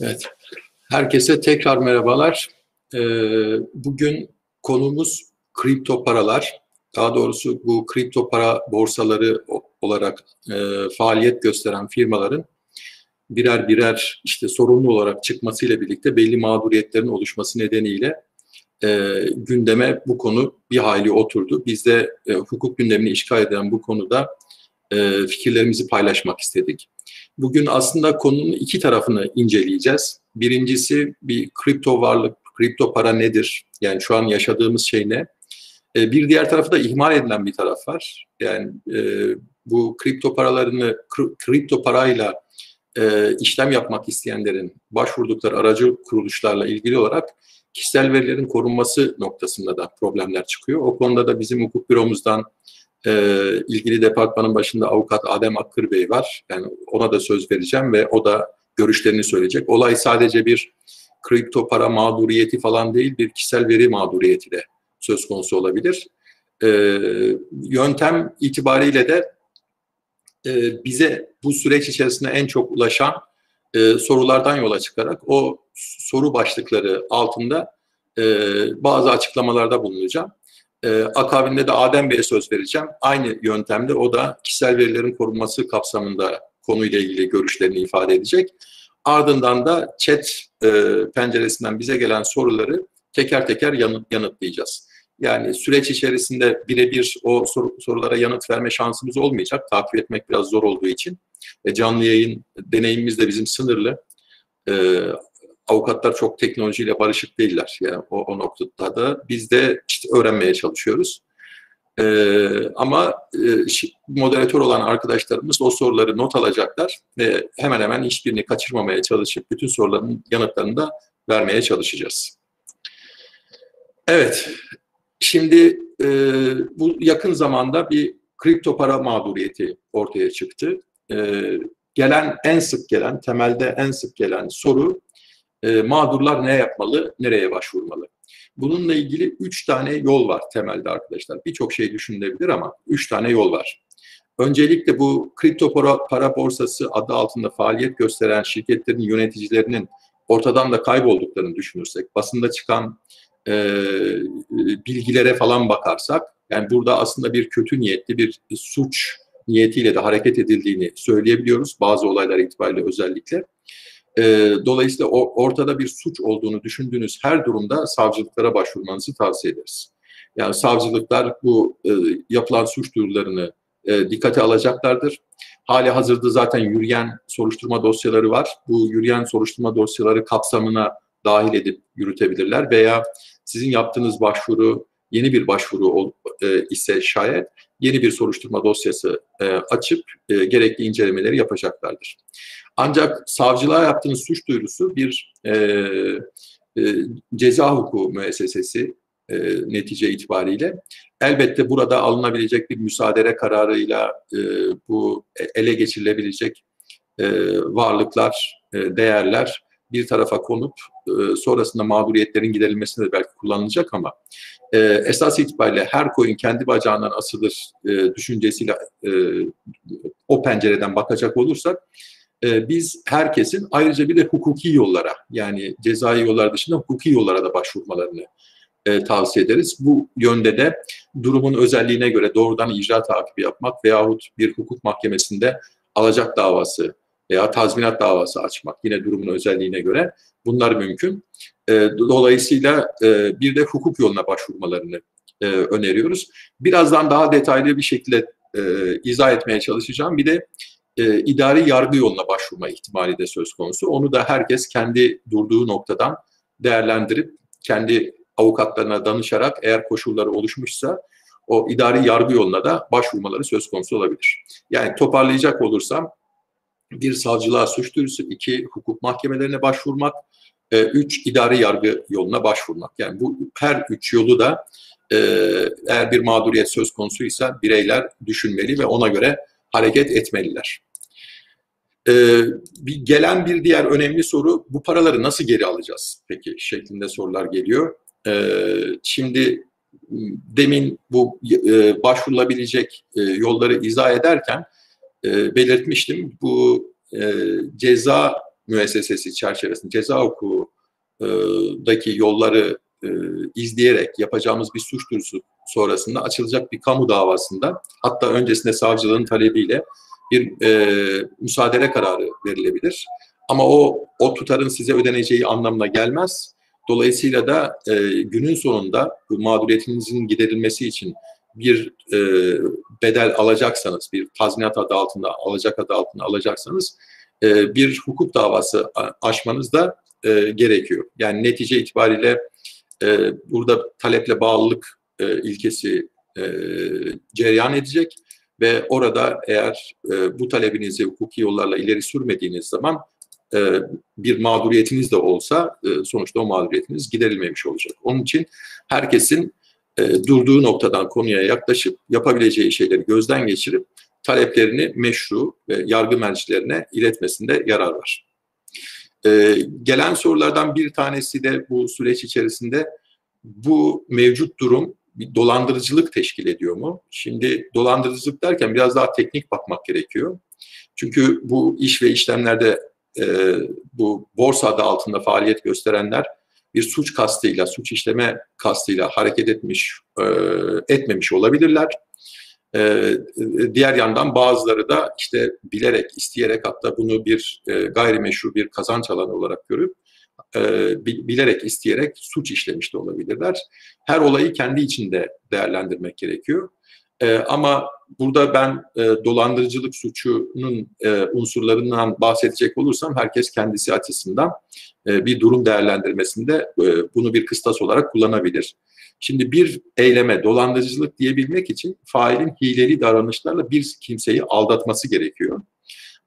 Evet. Herkese tekrar merhabalar. Ee, bugün konumuz kripto paralar. Daha doğrusu bu kripto para borsaları olarak e, faaliyet gösteren firmaların birer birer işte sorumlu olarak çıkmasıyla birlikte belli mağduriyetlerin oluşması nedeniyle e, gündeme bu konu bir hayli oturdu. Biz de e, hukuk gündemini işgal eden bu konuda e, fikirlerimizi paylaşmak istedik. Bugün aslında konunun iki tarafını inceleyeceğiz. Birincisi bir kripto varlık, kripto para nedir? Yani şu an yaşadığımız şey ne? E, bir diğer tarafı da ihmal edilen bir taraf var. Yani e, bu kripto paralarını kripto parayla e, işlem yapmak isteyenlerin başvurdukları aracı kuruluşlarla ilgili olarak kişisel verilerin korunması noktasında da problemler çıkıyor. O konuda da bizim hukuk büromuzdan e, ilgili departmanın başında avukat Adem Akkır Bey var. Yani ona da söz vereceğim ve o da görüşlerini söyleyecek. Olay sadece bir kripto para mağduriyeti falan değil, bir kişisel veri mağduriyeti de söz konusu olabilir. E, yöntem itibariyle de e, bize bu süreç içerisinde en çok ulaşan e, sorulardan yola çıkarak o soru başlıkları altında e, bazı açıklamalarda bulunacağım. E, akabinde de Adem Bey'e söz vereceğim. Aynı yöntemde o da kişisel verilerin korunması kapsamında konuyla ilgili görüşlerini ifade edecek. Ardından da chat e, penceresinden bize gelen soruları teker teker yanıt, yanıtlayacağız. Yani süreç içerisinde birebir o sor, sorulara yanıt verme şansımız olmayacak. Takip etmek biraz zor olduğu için. E, canlı yayın deneyimimiz de bizim sınırlı. E, avukatlar çok teknolojiyle barışık değiller. Yani o, o noktada da biz de işte öğrenmeye çalışıyoruz. Ee, ama e, moderatör olan arkadaşlarımız o soruları not alacaklar ve hemen hemen hiçbirini kaçırmamaya çalışıp bütün soruların yanıtlarını da vermeye çalışacağız. Evet, şimdi e, bu yakın zamanda bir kripto para mağduriyeti ortaya çıktı. E, gelen en sık gelen, temelde en sık gelen soru e, mağdurlar ne yapmalı, nereye başvurmalı? Bununla ilgili üç tane yol var temelde arkadaşlar. Birçok şey düşünülebilir ama üç tane yol var. Öncelikle bu kripto para, para borsası adı altında faaliyet gösteren şirketlerin yöneticilerinin ortadan da kaybolduklarını düşünürsek, basında çıkan e, bilgilere falan bakarsak, yani burada aslında bir kötü niyetli bir suç niyetiyle de hareket edildiğini söyleyebiliyoruz bazı olaylar itibariyle özellikle. E, dolayısıyla o, ortada bir suç olduğunu düşündüğünüz her durumda savcılıklara başvurmanızı tavsiye ederiz. Yani savcılıklar bu e, yapılan suç duyurularını e, dikkate alacaklardır. Hali hazırda zaten yürüyen soruşturma dosyaları var. Bu yürüyen soruşturma dosyaları kapsamına dahil edip yürütebilirler veya sizin yaptığınız başvuru yeni bir başvuru e, ise şayet yeni bir soruşturma dosyası e, açıp e, gerekli incelemeleri yapacaklardır. Ancak savcılığa yaptığınız suç duyurusu bir e, e, ceza hukuku müessesesi e, netice itibariyle. Elbette burada alınabilecek bir müsaade kararıyla e, bu ele geçirilebilecek e, varlıklar, e, değerler bir tarafa konup e, sonrasında mağduriyetlerin giderilmesine de belki kullanılacak ama e, esas itibariyle her koyun kendi bacağından asılır e, düşüncesiyle e, o pencereden bakacak olursak e, biz herkesin ayrıca bir de hukuki yollara yani cezai yollar dışında hukuki yollara da başvurmalarını e, tavsiye ederiz. Bu yönde de durumun özelliğine göre doğrudan icra takibi yapmak veyahut bir hukuk mahkemesinde alacak davası veya tazminat davası açmak yine durumun özelliğine göre bunlar mümkün. E, dolayısıyla e, bir de hukuk yoluna başvurmalarını öneriyoruz. Birazdan daha detaylı bir şekilde izah etmeye çalışacağım. Bir de e, idari yargı yoluna başvurma ihtimali de söz konusu. Onu da herkes kendi durduğu noktadan değerlendirip kendi avukatlarına danışarak eğer koşulları oluşmuşsa o idari yargı yoluna da başvurmaları söz konusu olabilir. Yani toparlayacak olursam bir savcılığa suç duyurusu, iki hukuk mahkemelerine başvurmak, e, üç idari yargı yoluna başvurmak. Yani bu her üç yolu da e, eğer bir mağduriyet söz konusuysa bireyler düşünmeli ve ona göre hareket etmeliler. Ee, bir gelen bir diğer önemli soru bu paraları nasıl geri alacağız peki şeklinde sorular geliyor. Ee, şimdi demin bu e, başvurulabilecek e, yolları izah ederken belirtmiştim. Bu ceza müessesesi çerçevesinde ceza hukukundaki yolları izleyerek yapacağımız bir suç duyurusu sonrasında açılacak bir kamu davasında hatta öncesinde savcılığın talebiyle bir e, müsaade kararı verilebilir. Ama o o tutarın size ödeneceği anlamına gelmez. Dolayısıyla da e, günün sonunda bu mağduriyetinizin giderilmesi için bir e, bedel alacaksanız, bir tazminat adı altında, alacak adı altında alacaksanız e, bir hukuk davası açmanız da e, gerekiyor. Yani netice itibariyle e, burada taleple bağlılık e, ilkesi e, cereyan edecek ve orada eğer e, bu talebinizi hukuki yollarla ileri sürmediğiniz zaman e, bir mağduriyetiniz de olsa e, sonuçta o mağduriyetiniz giderilmemiş olacak. Onun için herkesin e, durduğu noktadan konuya yaklaşıp yapabileceği şeyleri gözden geçirip taleplerini meşru ve yargı mercilerine iletmesinde yarar var. E, gelen sorulardan bir tanesi de bu süreç içerisinde bu mevcut durum bir dolandırıcılık teşkil ediyor mu? Şimdi dolandırıcılık derken biraz daha teknik bakmak gerekiyor. Çünkü bu iş ve işlemlerde e, bu borsa adı altında faaliyet gösterenler bir suç kastıyla, suç işleme kastıyla hareket etmiş, e, etmemiş olabilirler. E, diğer yandan bazıları da işte bilerek, isteyerek hatta bunu bir e, gayrimeşru bir kazanç alanı olarak görüp e, bilerek, isteyerek suç işlemiş de olabilirler. Her olayı kendi içinde değerlendirmek gerekiyor. E, ama burada ben e, dolandırıcılık suçunun e, unsurlarından bahsedecek olursam herkes kendisi açısından e, bir durum değerlendirmesinde e, bunu bir kıstas olarak kullanabilir. Şimdi bir eyleme dolandırıcılık diyebilmek için failin hileli davranışlarla bir kimseyi aldatması gerekiyor.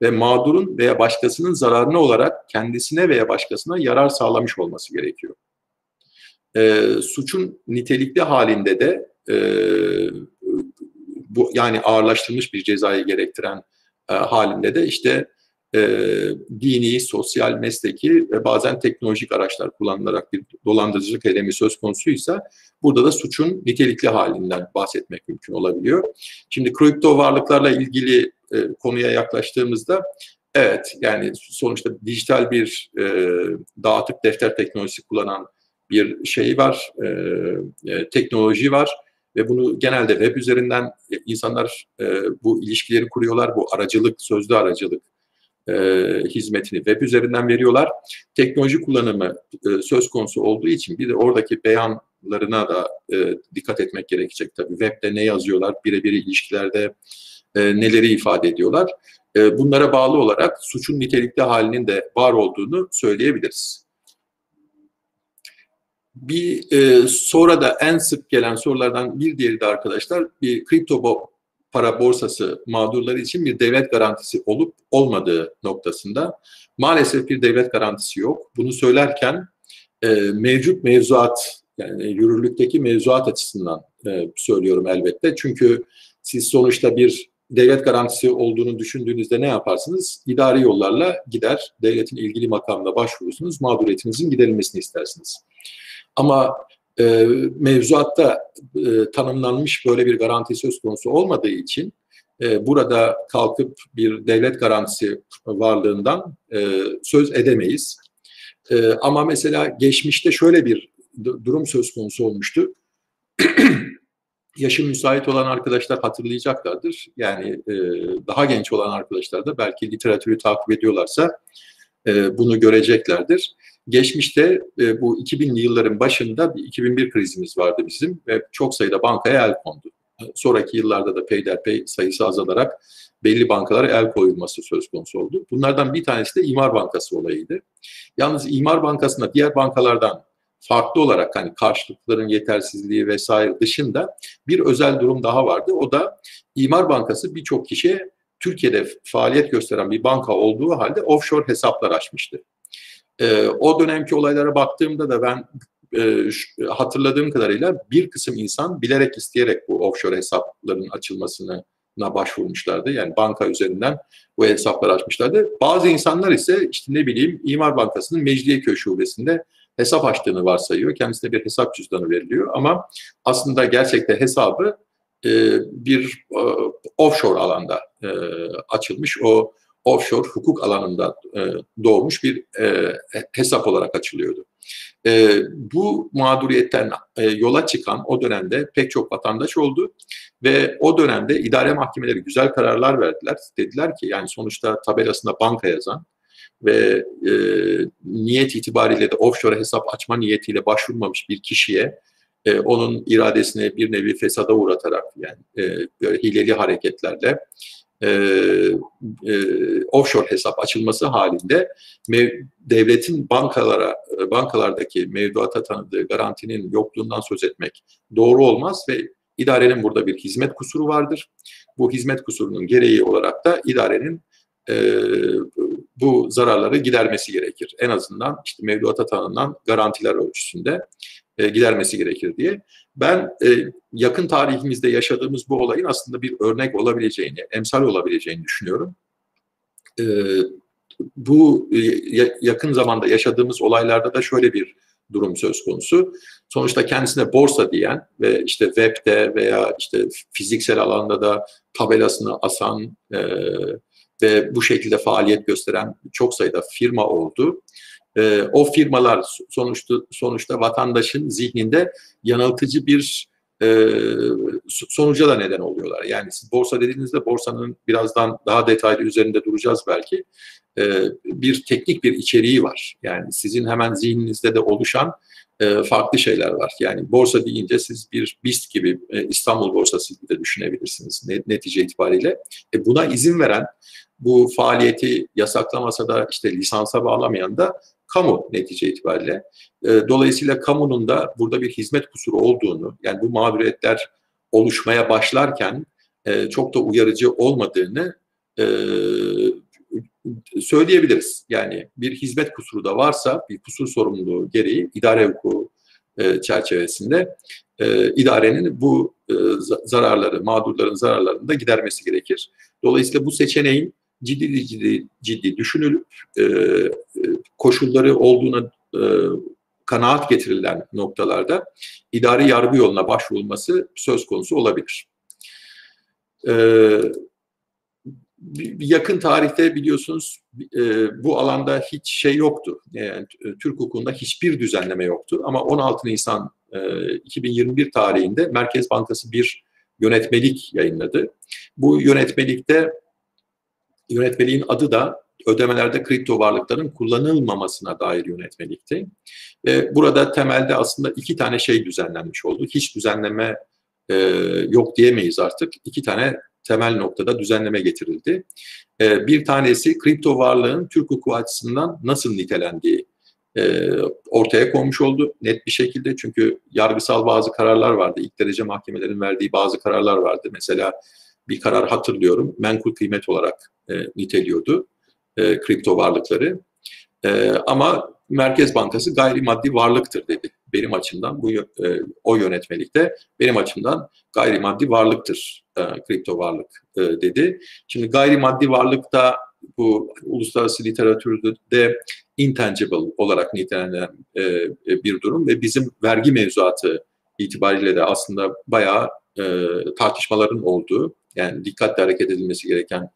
Ve mağdurun veya başkasının zararına olarak kendisine veya başkasına yarar sağlamış olması gerekiyor. E, suçun nitelikli halinde de e, bu yani ağırlaştırılmış bir cezayı gerektiren e, halinde de işte e, dini, sosyal, mesleki ve bazen teknolojik araçlar kullanılarak bir dolandırıcılık eylemi söz konusuysa burada da suçun nitelikli halinden bahsetmek mümkün olabiliyor. Şimdi kripto varlıklarla ilgili e, konuya yaklaştığımızda evet yani sonuçta dijital bir e, dağıtık defter teknolojisi kullanan bir şey var, e, e, teknoloji var ve bunu genelde web üzerinden e, insanlar e, bu ilişkileri kuruyorlar. Bu aracılık, sözlü aracılık e, hizmetini web üzerinden veriyorlar. Teknoloji kullanımı e, söz konusu olduğu için bir de oradaki beyanlarına da e, dikkat etmek gerekecek tabii. Web'de ne yazıyorlar, birebir ilişkilerde e, neleri ifade ediyorlar. E, bunlara bağlı olarak suçun nitelikli halinin de var olduğunu söyleyebiliriz. Bir e, sonra da en sık gelen sorulardan bir diğeri de arkadaşlar bir kripto para borsası mağdurları için bir devlet garantisi olup olmadığı noktasında maalesef bir devlet garantisi yok. Bunu söylerken e, mevcut mevzuat yani yürürlükteki mevzuat açısından e, söylüyorum elbette. Çünkü siz sonuçta bir devlet garantisi olduğunu düşündüğünüzde ne yaparsınız? İdari yollarla gider, devletin ilgili makamına başvurursunuz, mağduriyetinizin giderilmesini istersiniz. Ama e, mevzuatta e, tanımlanmış böyle bir garanti söz konusu olmadığı için e, burada kalkıp bir devlet garantisi varlığından e, söz edemeyiz. E, ama mesela geçmişte şöyle bir durum söz konusu olmuştu. Yaşı müsait olan arkadaşlar hatırlayacaklardır. Yani e, daha genç olan arkadaşlar da belki literatürü takip ediyorlarsa e, bunu göreceklerdir. Geçmişte e, bu 2000'li yılların başında bir 2001 krizimiz vardı bizim ve çok sayıda bankaya el kondu. Sonraki yıllarda da peyderpey sayısı azalarak belli bankalara el koyulması söz konusu oldu. Bunlardan bir tanesi de İmar Bankası olayıydı. Yalnız İmar Bankası'nda diğer bankalardan farklı olarak hani karşılıkların yetersizliği vesaire dışında bir özel durum daha vardı. O da İmar Bankası birçok kişiye Türkiye'de faaliyet gösteren bir banka olduğu halde offshore hesaplar açmıştı. E, o dönemki olaylara baktığımda da ben e, hatırladığım kadarıyla bir kısım insan bilerek isteyerek bu offshore hesapların açılmasını başvurmuşlardı. Yani banka üzerinden bu hesaplar açmışlardı. Bazı insanlar ise işte ne bileyim İmar Bankası'nın Mecidiyeköy şubesinde hesap açtığını varsayıyor. Kendisine bir hesap cüzdanı veriliyor ama aslında gerçekte hesabı e, bir e, offshore alanda e, açılmış. O offshore hukuk alanında e, doğmuş bir e, hesap olarak açılıyordu. E, bu mağduriyetten e, yola çıkan o dönemde pek çok vatandaş oldu ve o dönemde idare mahkemeleri güzel kararlar verdiler. Dediler ki yani sonuçta tabelasında banka yazan ve e, niyet itibariyle de offshore hesap açma niyetiyle başvurmamış bir kişiye e, onun iradesini bir nevi fesada uğratarak yani e, böyle hileli hareketlerle e, e, offshore hesap açılması halinde mev, devletin bankalara bankalardaki mevduata tanıdığı garantinin yokluğundan söz etmek doğru olmaz ve idarenin burada bir hizmet kusuru vardır. Bu hizmet kusurunun gereği olarak da idarenin e, bu zararları gidermesi gerekir. En azından işte mevduata tanınan garantiler ölçüsünde e, gidermesi gerekir diye. Ben e, yakın tarihimizde yaşadığımız bu olayın aslında bir örnek olabileceğini, emsal olabileceğini düşünüyorum. E, bu e, yakın zamanda yaşadığımız olaylarda da şöyle bir durum söz konusu. Sonuçta kendisine borsa diyen ve işte webde veya işte fiziksel alanda da tabelasını asan e, ve bu şekilde faaliyet gösteren çok sayıda firma oldu e, o firmalar sonuçta sonuçta vatandaşın zihninde yanıltıcı bir e, sonuca da neden oluyorlar. Yani siz borsa dediğinizde borsanın birazdan daha detaylı üzerinde duracağız belki. E, bir teknik bir içeriği var. Yani sizin hemen zihninizde de oluşan e, farklı şeyler var. Yani borsa deyince siz bir BIST gibi e, İstanbul borsası gibi de düşünebilirsiniz netice itibariyle. E, buna izin veren bu faaliyeti yasaklamasa da işte lisansa bağlamayan da kamu netice itibariyle. E, dolayısıyla kamunun da burada bir hizmet kusuru olduğunu, yani bu mağduriyetler oluşmaya başlarken e, çok da uyarıcı olmadığını e, söyleyebiliriz. Yani bir hizmet kusuru da varsa, bir kusur sorumluluğu gereği idare hukuku e, çerçevesinde idarenin bu zararları, mağdurların zararlarını da gidermesi gerekir. Dolayısıyla bu seçeneğin ciddi ciddi ciddi düşünülüp e, e, koşulları olduğuna e, kanaat getirilen noktalarda idari yargı yoluna başvurulması söz konusu olabilir. E, yakın tarihte biliyorsunuz e, bu alanda hiç şey yoktu. Yani, Türk hukukunda hiçbir düzenleme yoktu. Ama 16 Nisan e, 2021 tarihinde Merkez Bankası bir yönetmelik yayınladı. Bu yönetmelikte yönetmeliğin adı da ödemelerde kripto varlıkların kullanılmamasına dair yönetmelikti. Ve burada temelde aslında iki tane şey düzenlenmiş oldu. Hiç düzenleme e, yok diyemeyiz artık. İki tane temel noktada düzenleme getirildi. E, bir tanesi kripto varlığın Türk hukuku açısından nasıl nitelendiği e, ortaya konmuş oldu net bir şekilde. Çünkü yargısal bazı kararlar vardı. İlk derece mahkemelerin verdiği bazı kararlar vardı. Mesela bir karar hatırlıyorum. Menkul kıymet olarak e, niteliyordu e, kripto varlıkları. E, ama Merkez Bankası gayrimaddi varlıktır dedi. Benim açımdan bu e, o yönetmelikte benim açımdan gayrimaddi varlıktır e, kripto varlık e, dedi. Şimdi gayrimaddi varlıkta bu uluslararası literatürde intangible olarak nitelenen e, e, bir durum ve bizim vergi mevzuatı itibariyle de aslında bayağı e, tartışmaların olduğu yani dikkatle hareket edilmesi gereken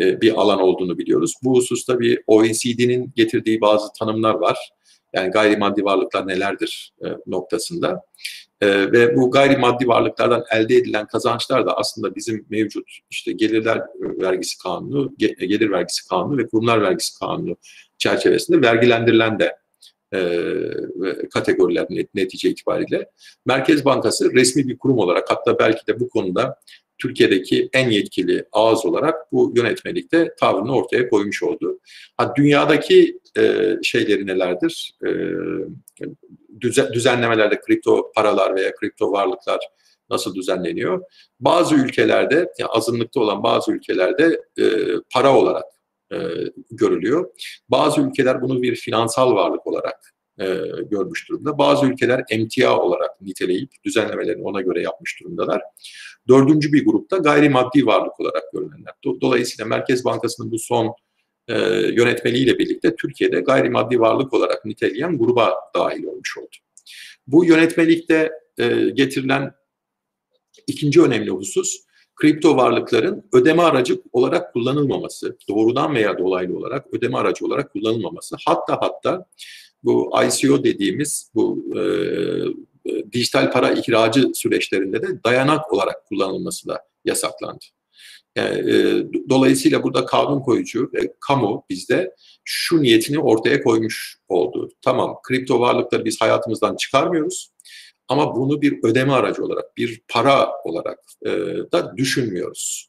e, bir alan olduğunu biliyoruz. Bu hususta bir OECD'nin getirdiği bazı tanımlar var. Yani gayrimaddi varlıklar nelerdir e, noktasında. E, ve bu gayrimaddi varlıklardan elde edilen kazançlar da aslında bizim mevcut işte gelirler vergisi kanunu, gelir vergisi kanunu ve kurumlar vergisi kanunu çerçevesinde vergilendirilen de kategoriler netice itibariyle. Merkez Bankası resmi bir kurum olarak hatta belki de bu konuda Türkiye'deki en yetkili ağız olarak bu yönetmelikte tavrını ortaya koymuş oldu. Ha, dünyadaki e, şeyleri nelerdir? E, düzen, düzenlemelerde kripto paralar veya kripto varlıklar nasıl düzenleniyor? Bazı ülkelerde, yani azınlıkta olan bazı ülkelerde e, para olarak e, görülüyor. Bazı ülkeler bunu bir finansal varlık olarak e, görmüş durumda. Bazı ülkeler emtia olarak niteleyip düzenlemelerini ona göre yapmış durumdalar. Dördüncü bir grupta gayrimaddi varlık olarak görünenler. Dolayısıyla Merkez Bankası'nın bu son e, yönetmeliğiyle birlikte Türkiye'de gayrimaddi varlık olarak niteleyen gruba dahil olmuş oldu. Bu yönetmelikte e, getirilen ikinci önemli husus kripto varlıkların ödeme aracı olarak kullanılmaması, doğrudan veya dolaylı olarak ödeme aracı olarak kullanılmaması, hatta hatta bu ICO dediğimiz bu e, e, dijital para ihracı süreçlerinde de dayanak olarak kullanılması da yasaklandı. Yani, e, dolayısıyla burada kanun koyucu ve kamu bizde şu niyetini ortaya koymuş oldu. Tamam kripto varlıkları biz hayatımızdan çıkarmıyoruz ama bunu bir ödeme aracı olarak, bir para olarak e, da düşünmüyoruz.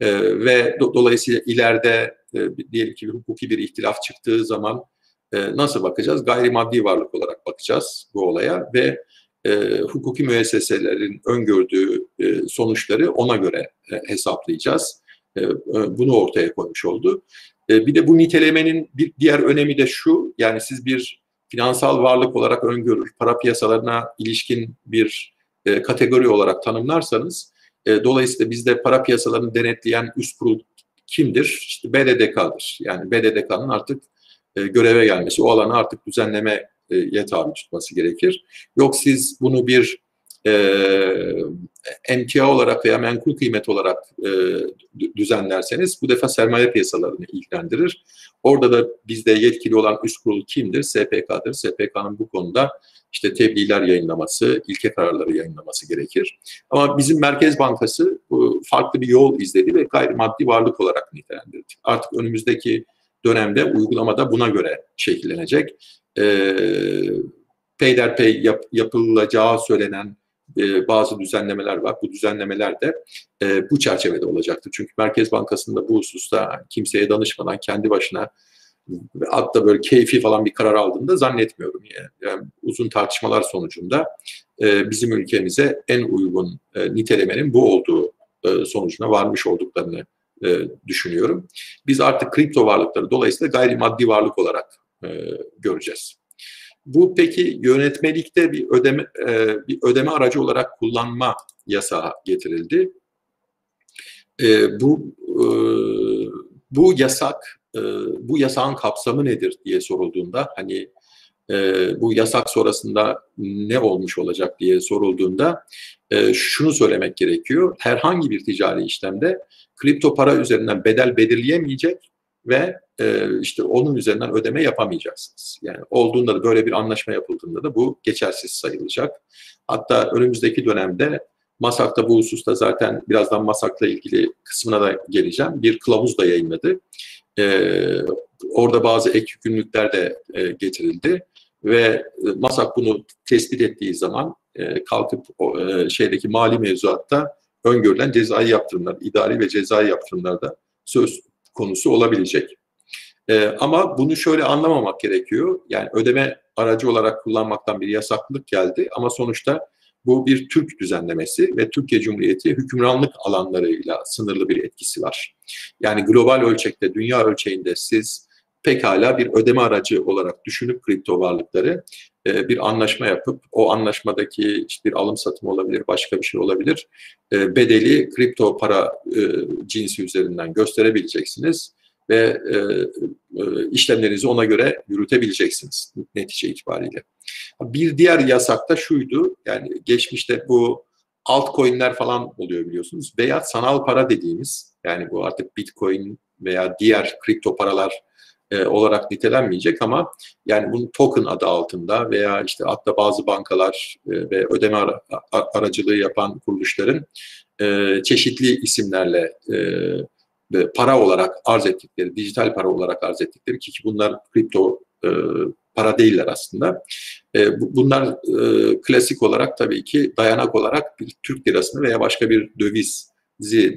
E, ve do, dolayısıyla ileride e, diyelim ki bir hukuki bir ihtilaf çıktığı zaman e, nasıl bakacağız? Gayrimaddi varlık olarak bakacağız bu olaya ve e, hukuki müesseselerin öngördüğü e, sonuçları ona göre e, hesaplayacağız. E, e, bunu ortaya koymuş oldu. E, bir de bu nitelemenin bir diğer önemi de şu, yani siz bir finansal varlık olarak öngörür, para piyasalarına ilişkin bir e, kategori olarak tanımlarsanız, e, dolayısıyla bizde para piyasalarını denetleyen üst kurul kimdir? İşte BDDK'dır. Yani BDDK'nın artık e, göreve gelmesi, o alanı artık düzenleme ye tabi tutması gerekir. Yok siz bunu bir e, emtia olarak veya menkul kıymet olarak e, düzenlerseniz bu defa sermaye piyasalarını ilgilendirir. Orada da bizde yetkili olan üst kurul kimdir? SPK'dır. SPK'nın bu konuda işte tebliğler yayınlaması, ilke kararları yayınlaması gerekir. Ama bizim Merkez Bankası farklı bir yol izledi ve gayrimaddi varlık olarak nitelendirdi. Artık önümüzdeki dönemde uygulamada buna göre şekillenecek e, peyderpey yap, yapılacağı söylenen e, bazı düzenlemeler var. Bu düzenlemeler de e, bu çerçevede olacaktır. Çünkü Merkez Bankası'nda bu hususta kimseye danışmadan kendi başına hatta böyle keyfi falan bir karar aldığında zannetmiyorum. Yani, yani uzun tartışmalar sonucunda e, bizim ülkemize en uygun e, nitelemenin bu olduğu e, sonucuna varmış olduklarını e, düşünüyorum. Biz artık kripto varlıkları dolayısıyla gayrimaddi varlık olarak e, göreceğiz. Bu peki yönetmelikte bir ödeme e, bir ödeme aracı olarak kullanma yasağı getirildi. E, bu e, bu yasak e, bu yasağın kapsamı nedir diye sorulduğunda hani e, bu yasak sonrasında ne olmuş olacak diye sorulduğunda e, şunu söylemek gerekiyor. Herhangi bir ticari işlemde kripto para üzerinden bedel belirleyemeyecek ve e, işte onun üzerinden ödeme yapamayacaksınız. Yani olduğunda da böyle bir anlaşma yapıldığında da bu geçersiz sayılacak. Hatta önümüzdeki dönemde Masak'ta bu hususta zaten birazdan Masak'la ilgili kısmına da geleceğim. Bir kılavuz da yayınladı. Ee, orada bazı ek yükümlülükler de e, getirildi ve e, Masak bunu tespit ettiği zaman e, kalkıp e, şeydeki mali mevzuatta öngörülen cezai yaptırımlar, idari ve cezai yaptırımlarda söz konusu olabilecek. E, ama bunu şöyle anlamamak gerekiyor. Yani ödeme aracı olarak kullanmaktan bir yasaklılık geldi ama sonuçta bu bir Türk düzenlemesi ve Türkiye Cumhuriyeti hükümranlık alanlarıyla sınırlı bir etkisi var. Yani global ölçekte, dünya ölçeğinde siz pekala bir ödeme aracı olarak düşünüp kripto varlıkları e, bir anlaşma yapıp o anlaşmadaki işte bir alım satım olabilir, başka bir şey olabilir. E, bedeli kripto para e, cinsi üzerinden gösterebileceksiniz ve işlemlerinizi ona göre yürütebileceksiniz netice itibariyle. Bir diğer yasak da şuydu, yani geçmişte bu altcoin'ler falan oluyor biliyorsunuz. Veya sanal para dediğimiz, yani bu artık bitcoin veya diğer kripto paralar e, olarak nitelenmeyecek ama yani bunun token adı altında veya işte hatta bazı bankalar e, ve ödeme ara, aracılığı yapan kuruluşların e, çeşitli isimlerle e, para olarak arz ettikleri, dijital para olarak arz ettikleri ki, ki bunlar kripto e, para değiller aslında. E, bunlar e, klasik olarak tabii ki dayanak olarak bir Türk lirasını veya başka bir döviz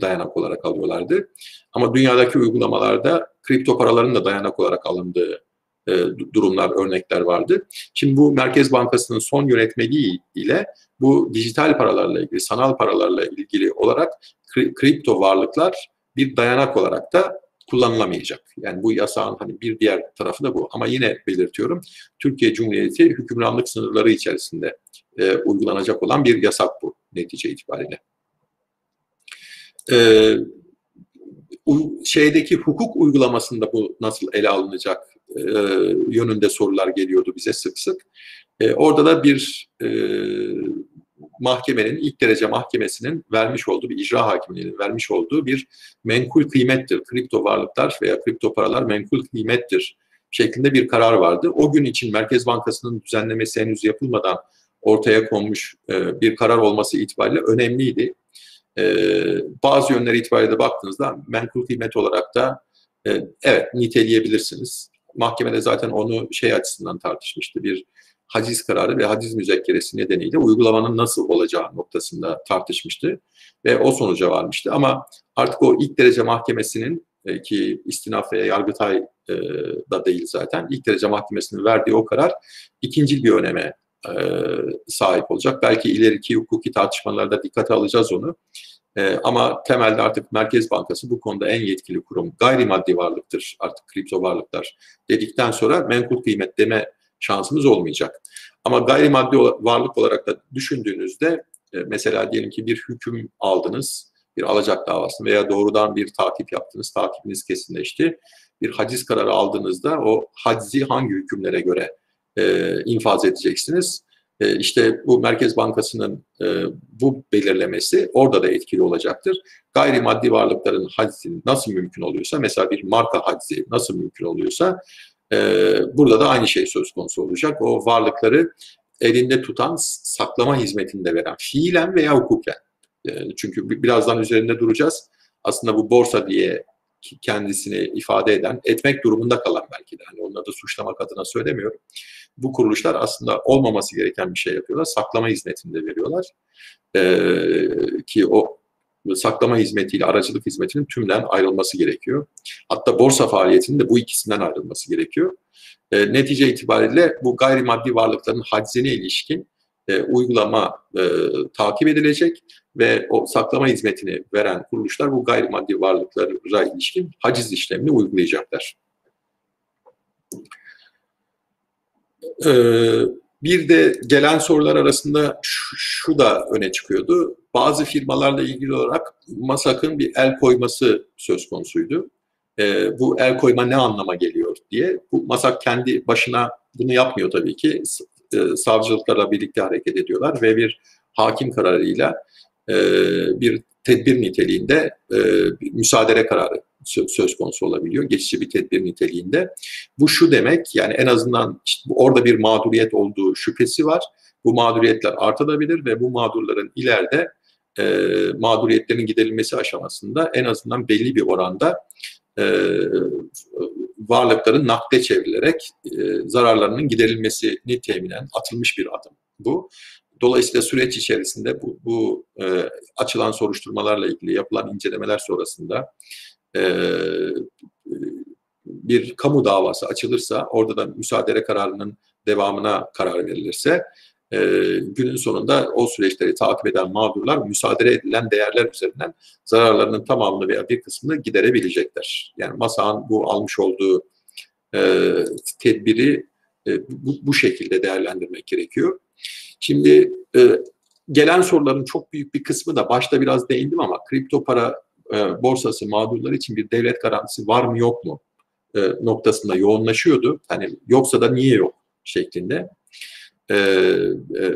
dayanak olarak alıyorlardı. Ama dünyadaki uygulamalarda kripto paraların da dayanak olarak alındığı e, durumlar, örnekler vardı. Şimdi bu Merkez Bankası'nın son yönetmeliği ile bu dijital paralarla ilgili, sanal paralarla ilgili olarak kri, kripto varlıklar bir dayanak olarak da kullanılamayacak. Yani bu yasağın hani bir diğer tarafı da bu. Ama yine belirtiyorum, Türkiye Cumhuriyeti hükümranlık sınırları içerisinde e, uygulanacak olan bir yasak bu netice itibariyle e, şeydeki hukuk uygulamasında bu nasıl ele alınacak e, yönünde sorular geliyordu bize sık sık. E, orada da bir e, mahkemenin, ilk derece mahkemesinin vermiş olduğu, bir icra hakimliğinin vermiş olduğu bir menkul kıymettir. Kripto varlıklar veya kripto paralar menkul kıymettir şeklinde bir karar vardı. O gün için Merkez Bankası'nın düzenlemesi henüz yapılmadan ortaya konmuş e, bir karar olması itibariyle önemliydi. E, bazı yönleri itibariyle baktığınızda menkul kıymet olarak da e, evet niteleyebilirsiniz. Mahkemede zaten onu şey açısından tartışmıştı. Bir haciz kararı ve haciz müzekkeresi nedeniyle uygulamanın nasıl olacağı noktasında tartışmıştı ve o sonuca varmıştı. Ama artık o ilk derece mahkemesinin e, ki istinaf ve yargıtay e, da değil zaten ilk derece mahkemesinin verdiği o karar ikinci bir öneme e, sahip olacak. Belki ileriki hukuki tartışmalarda dikkate alacağız onu. E, ama temelde artık Merkez Bankası bu konuda en yetkili kurum. Gayrimaddi varlıktır artık kripto varlıklar dedikten sonra menkul kıymet deme şansımız olmayacak. Ama gayrimaddi varlık olarak da düşündüğünüzde e, mesela diyelim ki bir hüküm aldınız, bir alacak davasını veya doğrudan bir takip yaptınız, takibiniz kesinleşti. Bir haciz kararı aldığınızda o hacizi hangi hükümlere göre e, infaz edeceksiniz? E, işte bu Merkez Bankası'nın e, bu belirlemesi orada da etkili olacaktır. Gayrimaddi varlıkların hacizi nasıl mümkün oluyorsa, mesela bir marka hacizi nasıl mümkün oluyorsa, ee, burada da aynı şey söz konusu olacak. O varlıkları elinde tutan, saklama hizmetinde veren, fiilen veya hukuken. Ee, çünkü birazdan üzerinde duracağız. Aslında bu borsa diye kendisini ifade eden, etmek durumunda kalan belki de. Hani onları da suçlamak adına söylemiyorum. Bu kuruluşlar aslında olmaması gereken bir şey yapıyorlar. Saklama hizmetinde veriyorlar. Ee, ki o saklama hizmetiyle aracılık hizmetinin tümden ayrılması gerekiyor. Hatta borsa faaliyetinin de bu ikisinden ayrılması gerekiyor. E, netice itibariyle bu gayrimaddi varlıkların haczine ilişkin e, uygulama e, takip edilecek ve o saklama hizmetini veren kuruluşlar bu gayrimaddi varlıklara ilişkin haciz işlemini uygulayacaklar. Ee, bir de gelen sorular arasında şu, şu da öne çıkıyordu. Bazı firmalarla ilgili olarak MASAK'ın bir el koyması söz konusuydu. E, bu el koyma ne anlama geliyor diye. Bu MASAK kendi başına bunu yapmıyor tabii ki. E, savcılıklarla birlikte hareket ediyorlar ve bir hakim kararıyla e, bir tedbir niteliğinde e, bir müsaade kararı söz konusu olabiliyor. Geçici bir tedbir niteliğinde. Bu şu demek yani en azından işte orada bir mağduriyet olduğu şüphesi var. Bu mağduriyetler artabilir ve bu mağdurların ileride e, mağduriyetlerin giderilmesi aşamasında en azından belli bir oranda e, varlıkların nakde çevrilerek e, zararlarının giderilmesini teminen atılmış bir adım bu. Dolayısıyla süreç içerisinde bu, bu e, açılan soruşturmalarla ilgili yapılan incelemeler sonrasında e, bir kamu davası açılırsa, orada da müsaade kararının devamına karar verilirse, e, günün sonunda o süreçleri takip eden mağdurlar müsaade edilen değerler üzerinden zararlarının tamamını veya bir kısmını giderebilecekler. Yani MASA'nın bu almış olduğu e, tedbiri e, bu, bu şekilde değerlendirmek gerekiyor. Şimdi e, gelen soruların çok büyük bir kısmı da başta biraz değindim ama kripto para e, borsası mağdurları için bir devlet garantisi var mı yok mu e, noktasında yoğunlaşıyordu. Hani yoksa da niye yok şeklinde e, e,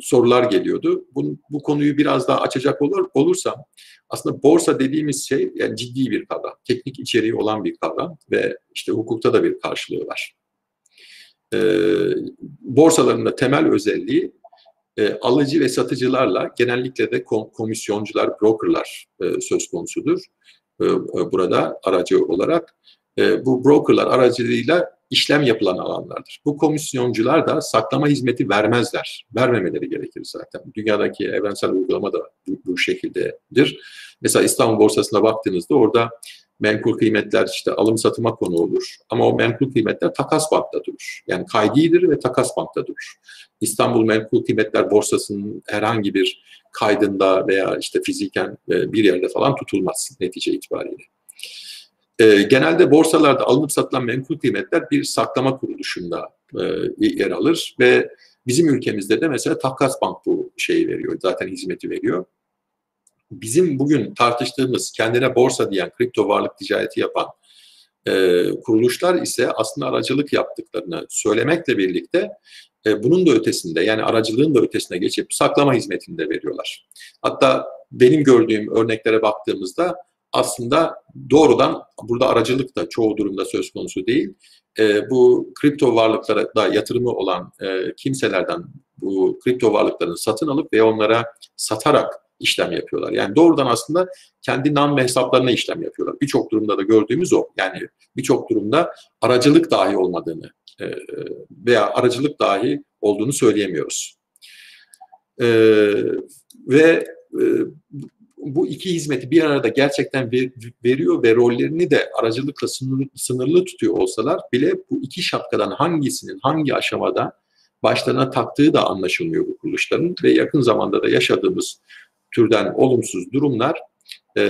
sorular geliyordu. Bu, bu konuyu biraz daha açacak olur, olursam aslında borsa dediğimiz şey yani ciddi bir kavram, teknik içeriği olan bir kavram ve işte hukukta da bir karşılığı var. E, borsaların da temel özelliği e, alıcı ve satıcılarla genellikle de komisyoncular, brokerlar e, söz konusudur. E, e, burada aracı olarak e, bu brokerlar aracılığıyla işlem yapılan alanlardır. Bu komisyoncular da saklama hizmeti vermezler. Vermemeleri gerekir zaten. Dünyadaki evrensel uygulama da bu, bu şekildedir. Mesela İstanbul borsasına baktığınızda orada menkul kıymetler işte alım satıma konu olur. Ama o menkul kıymetler takas bankta durur. Yani kaydidir ve takas bankta durur. İstanbul Menkul Kıymetler Borsası'nın herhangi bir kaydında veya işte fiziken e, bir yerde falan tutulmaz netice itibariyle. E, genelde borsalarda alınıp satılan menkul kıymetler bir saklama kuruluşunda e, yer alır ve bizim ülkemizde de mesela Takas Bank bu şeyi veriyor, zaten hizmeti veriyor. Bizim bugün tartıştığımız kendine borsa diyen kripto varlık ticareti yapan E, kuruluşlar ise aslında aracılık yaptıklarını söylemekle birlikte e, bunun da ötesinde yani aracılığın da ötesine geçip saklama hizmetini de veriyorlar. Hatta benim gördüğüm örneklere baktığımızda aslında doğrudan burada aracılık da çoğu durumda söz konusu değil. E, bu kripto varlıklara da yatırımı olan e, kimselerden bu kripto varlıklarını satın alıp ve onlara satarak işlem yapıyorlar. Yani doğrudan aslında kendi nam ve hesaplarına işlem yapıyorlar. Birçok durumda da gördüğümüz o. Yani birçok durumda aracılık dahi olmadığını e, veya aracılık dahi olduğunu söyleyemiyoruz. E, ve e, bu iki hizmeti bir arada gerçekten veriyor ve rollerini de aracılıkla sınırlı tutuyor olsalar bile bu iki şapkadan hangisinin hangi aşamada başlarına taktığı da anlaşılmıyor bu kuruluşların ve yakın zamanda da yaşadığımız türden olumsuz durumlar e,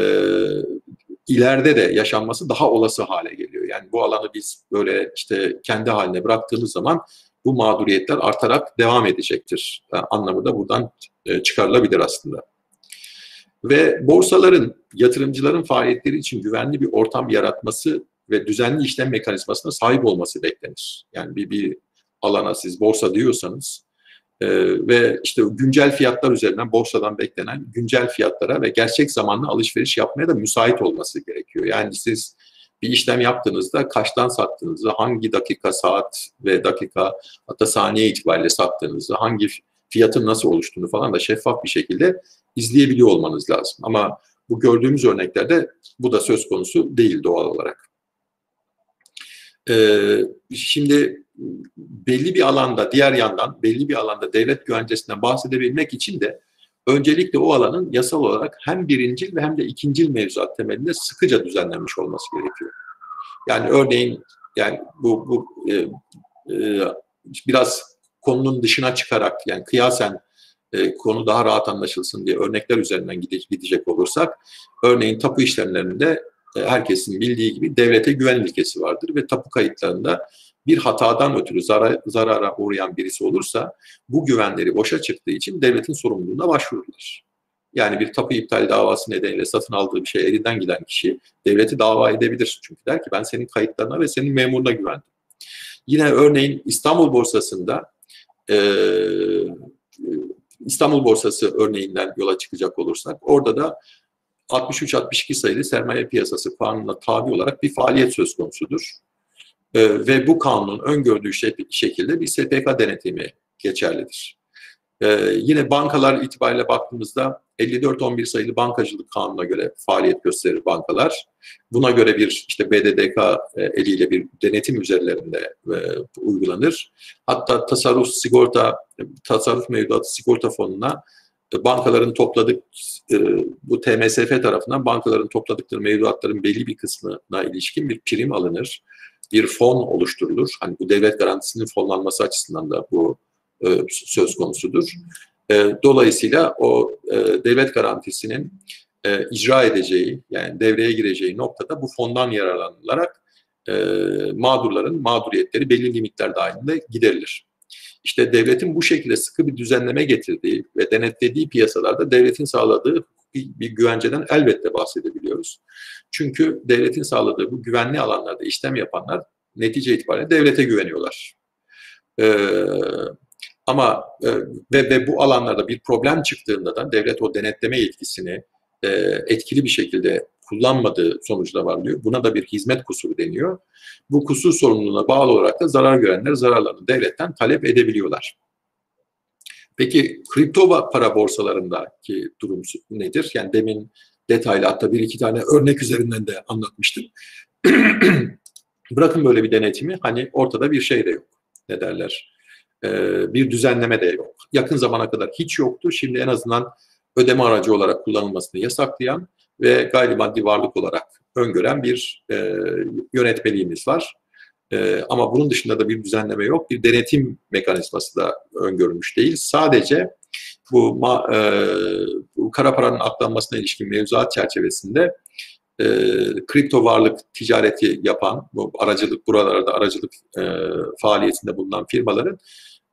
ileride de yaşanması daha olası hale geliyor. Yani bu alanı biz böyle işte kendi haline bıraktığımız zaman bu mağduriyetler artarak devam edecektir yani anlamı da buradan e, çıkarılabilir aslında. Ve borsaların, yatırımcıların faaliyetleri için güvenli bir ortam yaratması ve düzenli işlem mekanizmasına sahip olması beklenir. Yani bir, bir alana siz borsa diyorsanız e, ve işte güncel fiyatlar üzerinden borsadan beklenen güncel fiyatlara ve gerçek zamanlı alışveriş yapmaya da müsait olması gerekiyor. Yani siz bir işlem yaptığınızda kaçtan sattığınızı, hangi dakika, saat ve dakika hatta saniye itibariyle sattığınızı, hangi fiyatın nasıl oluştuğunu falan da şeffaf bir şekilde izleyebiliyor olmanız lazım. Ama bu gördüğümüz örneklerde bu da söz konusu değil doğal olarak. Ee, şimdi belli bir alanda, diğer yandan belli bir alanda devlet güvencesinden bahsedebilmek için de öncelikle o alanın yasal olarak hem birincil ve hem de ikincil mevzuat temelinde sıkıca düzenlenmiş olması gerekiyor. Yani örneğin yani bu, bu e, e, biraz konunun dışına çıkarak yani kıyasen e, konu daha rahat anlaşılsın diye örnekler üzerinden gidecek olursak örneğin tapu işlemlerinde e, herkesin bildiği gibi devlete güven ilkesi vardır ve tapu kayıtlarında bir hatadan ötürü zarar, zarara uğrayan birisi olursa bu güvenleri boşa çıktığı için devletin sorumluluğuna başvurulur. Yani bir tapu iptal davası nedeniyle satın aldığı bir şey elinden giden kişi devleti dava edebilir. Çünkü der ki ben senin kayıtlarına ve senin memuruna güvendim. Yine örneğin İstanbul borsasında e, İstanbul borsası örneğinden yola çıkacak olursak orada da 63-62 sayılı sermaye piyasası kanununa tabi olarak bir faaliyet söz konusudur. Ee, ve bu kanunun öngördüğü şekilde bir SPK denetimi geçerlidir. Ee, yine bankalar itibariyle baktığımızda 54-11 sayılı bankacılık kanununa göre faaliyet gösterir bankalar. Buna göre bir işte BDDK e, eliyle bir denetim üzerlerinde e, uygulanır. Hatta tasarruf sigorta, tasarruf mevduatı sigorta fonuna e, bankaların topladık e, bu TMSF tarafından bankaların topladıkları mevduatların belli bir kısmına ilişkin bir prim alınır. Bir fon oluşturulur. Hani bu devlet garantisinin fonlanması açısından da bu e, söz konusudur. Dolayısıyla o devlet garantisinin icra edeceği yani devreye gireceği noktada bu fondan yararlanılarak mağdurların mağduriyetleri belli limitler dahilinde giderilir. İşte devletin bu şekilde sıkı bir düzenleme getirdiği ve denetlediği piyasalarda devletin sağladığı bir güvenceden elbette bahsedebiliyoruz. Çünkü devletin sağladığı bu güvenli alanlarda işlem yapanlar netice itibariyle devlete güveniyorlar. Ee, ama e, ve, ve bu alanlarda bir problem çıktığında da devlet o denetleme yetkisini e, etkili bir şekilde kullanmadığı sonucu da var diyor. Buna da bir hizmet kusuru deniyor. Bu kusur sorumluluğuna bağlı olarak da zarar görenler zararlarını devletten talep edebiliyorlar. Peki kripto para borsalarındaki durum nedir? Yani demin detaylı hatta bir iki tane örnek üzerinden de anlatmıştım. Bırakın böyle bir denetimi hani ortada bir şey de yok. Ne derler? Ee, bir düzenleme de yok. Yakın zamana kadar hiç yoktu. Şimdi en azından ödeme aracı olarak kullanılmasını yasaklayan ve gayrimaddi varlık olarak öngören bir e, yönetmeliğimiz var. E, ama bunun dışında da bir düzenleme yok. Bir denetim mekanizması da öngörülmüş değil. Sadece bu, ma, e, bu kara paranın aklanmasına ilişkin mevzuat çerçevesinde e, kripto varlık ticareti yapan, bu aracılık buralarda aracılık e, faaliyetinde bulunan firmaların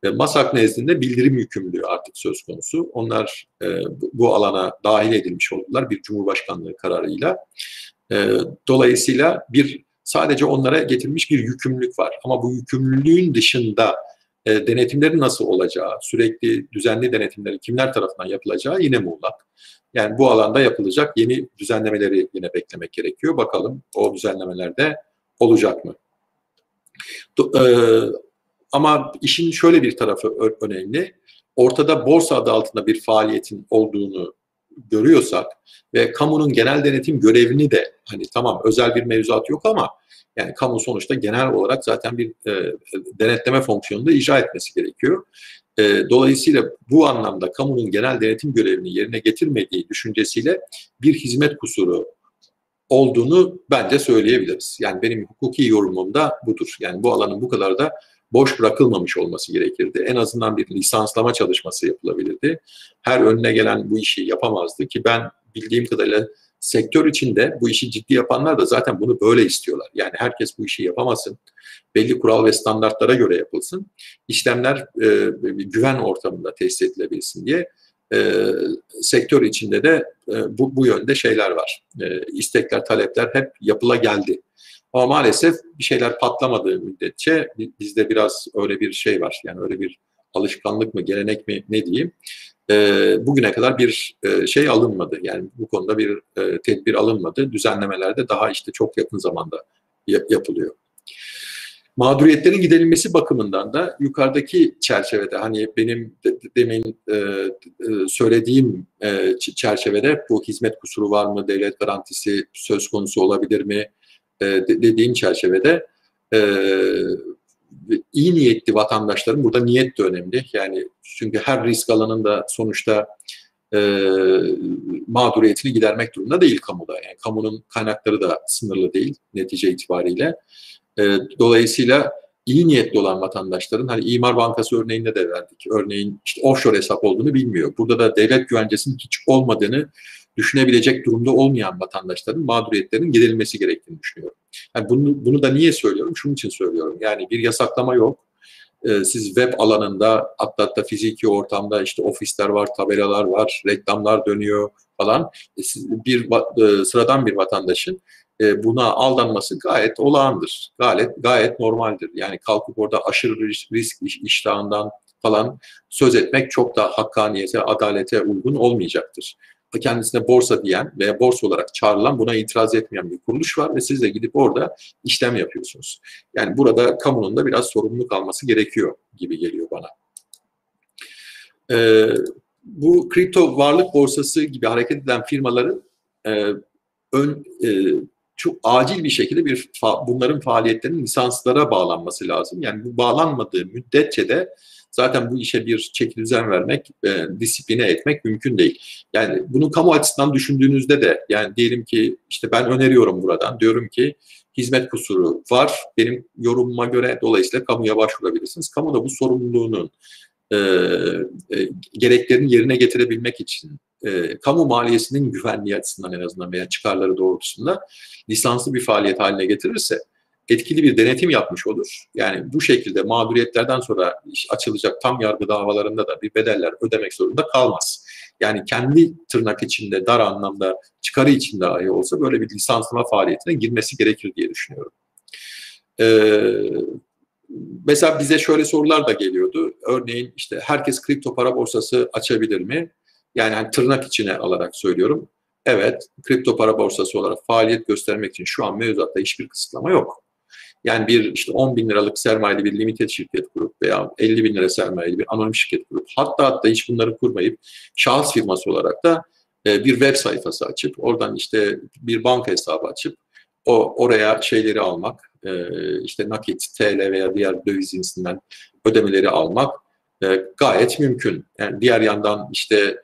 MASAK nezdinde bildirim yükümlülüğü artık söz konusu. Onlar e, bu alana dahil edilmiş oldular bir Cumhurbaşkanlığı kararıyla. E, dolayısıyla bir sadece onlara getirilmiş bir yükümlülük var. Ama bu yükümlülüğün dışında e, denetimlerin nasıl olacağı, sürekli düzenli denetimlerin kimler tarafından yapılacağı yine muğlak. Yani bu alanda yapılacak yeni düzenlemeleri yine beklemek gerekiyor. Bakalım o düzenlemelerde olacak mı? E, ama işin şöyle bir tarafı önemli. Ortada borsa adı altında bir faaliyetin olduğunu görüyorsak ve kamunun genel denetim görevini de hani tamam özel bir mevzuat yok ama yani kamu sonuçta genel olarak zaten bir e, denetleme fonksiyonunda icra etmesi gerekiyor. E, dolayısıyla bu anlamda kamunun genel denetim görevini yerine getirmediği düşüncesiyle bir hizmet kusuru olduğunu bence söyleyebiliriz. Yani benim hukuki yorumum da budur. Yani bu alanın bu kadar da boş bırakılmamış olması gerekirdi. En azından bir lisanslama çalışması yapılabilirdi. Her önüne gelen bu işi yapamazdı ki ben bildiğim kadarıyla sektör içinde bu işi ciddi yapanlar da zaten bunu böyle istiyorlar. Yani herkes bu işi yapamasın. Belli kural ve standartlara göre yapılsın. İşlemler e, güven ortamında tesis edilebilsin diye e, sektör içinde de e, bu, bu yönde şeyler var. E, istekler, talepler hep yapıla geldi. Ama maalesef bir şeyler patlamadığı müddetçe bizde biraz öyle bir şey var. Yani öyle bir alışkanlık mı, gelenek mi ne diyeyim. E, bugüne kadar bir e, şey alınmadı. Yani bu konuda bir e, tedbir alınmadı. Düzenlemelerde daha işte çok yakın zamanda yapılıyor. Mağduriyetlerin giderilmesi bakımından da yukarıdaki çerçevede hani benim de, demin e, e, söylediğim e, çerçevede bu hizmet kusuru var mı, devlet garantisi söz konusu olabilir mi e, dediğim çerçevede e, iyi niyetli vatandaşların burada niyet de önemli. Yani çünkü her risk alanında sonuçta e, mağduriyetini gidermek durumunda değil kamuda. Yani kamunun kaynakları da sınırlı değil netice itibariyle. Dolayısıyla iyi niyetli olan vatandaşların hani İmar Bankası örneğinde de verdik. Örneğin işte offshore hesap olduğunu bilmiyor. Burada da devlet güvencesinin hiç olmadığını düşünebilecek durumda olmayan vatandaşların mağduriyetlerinin giderilmesi gerektiğini düşünüyorum. Yani bunu, bunu da niye söylüyorum? Şunun için söylüyorum. Yani bir yasaklama yok. Ee, siz web alanında hatta, hatta fiziki ortamda işte ofisler var, tabelalar var, reklamlar dönüyor falan. E, bir e, sıradan bir vatandaşın e, buna aldanması gayet olağandır. Gayet gayet normaldir. Yani kalkıp orada aşırı risk iştahından falan söz etmek çok da hakkaniyete, adalete uygun olmayacaktır kendisine borsa diyen veya borsa olarak çağrılan buna itiraz etmeyen bir kuruluş var ve siz de gidip orada işlem yapıyorsunuz. Yani burada kamunun da biraz sorumluluk alması gerekiyor gibi geliyor bana. Ee, bu kripto varlık borsası gibi hareket eden firmaların e, ön e, çok acil bir şekilde bir fa bunların faaliyetlerinin lisanslara bağlanması lazım. Yani bu bağlanmadığı müddetçe de zaten bu işe bir çeki vermek, e, disipline etmek mümkün değil. Yani bunu kamu açısından düşündüğünüzde de yani diyelim ki işte ben öneriyorum buradan diyorum ki hizmet kusuru var. Benim yorumuma göre dolayısıyla kamuya başvurabilirsiniz. Kamu da bu sorumluluğunun e, e, gereklerini yerine getirebilmek için e, kamu maliyesinin güvenliği açısından en azından veya çıkarları doğrultusunda lisanslı bir faaliyet haline getirirse etkili bir denetim yapmış olur. Yani bu şekilde mağduriyetlerden sonra açılacak tam yargı davalarında da bir bedeller ödemek zorunda kalmaz. Yani kendi tırnak içinde dar anlamda çıkarı içinde dahi olsa böyle bir lisanslama faaliyetine girmesi gerekir diye düşünüyorum. Ee, mesela bize şöyle sorular da geliyordu. Örneğin işte herkes kripto para borsası açabilir mi? Yani hani tırnak içine alarak söylüyorum. Evet, kripto para borsası olarak faaliyet göstermek için şu an mevzuatta hiçbir kısıtlama yok. Yani bir işte 10 bin liralık sermayeli bir limited şirket kurup veya 50 bin lira sermayeli bir anonim şirket kurup hatta hatta hiç bunları kurmayıp şahıs firması olarak da e, bir web sayfası açıp oradan işte bir banka hesabı açıp o oraya şeyleri almak e, işte nakit, TL veya diğer döviz cinsinden ödemeleri almak e, gayet mümkün. Yani diğer yandan işte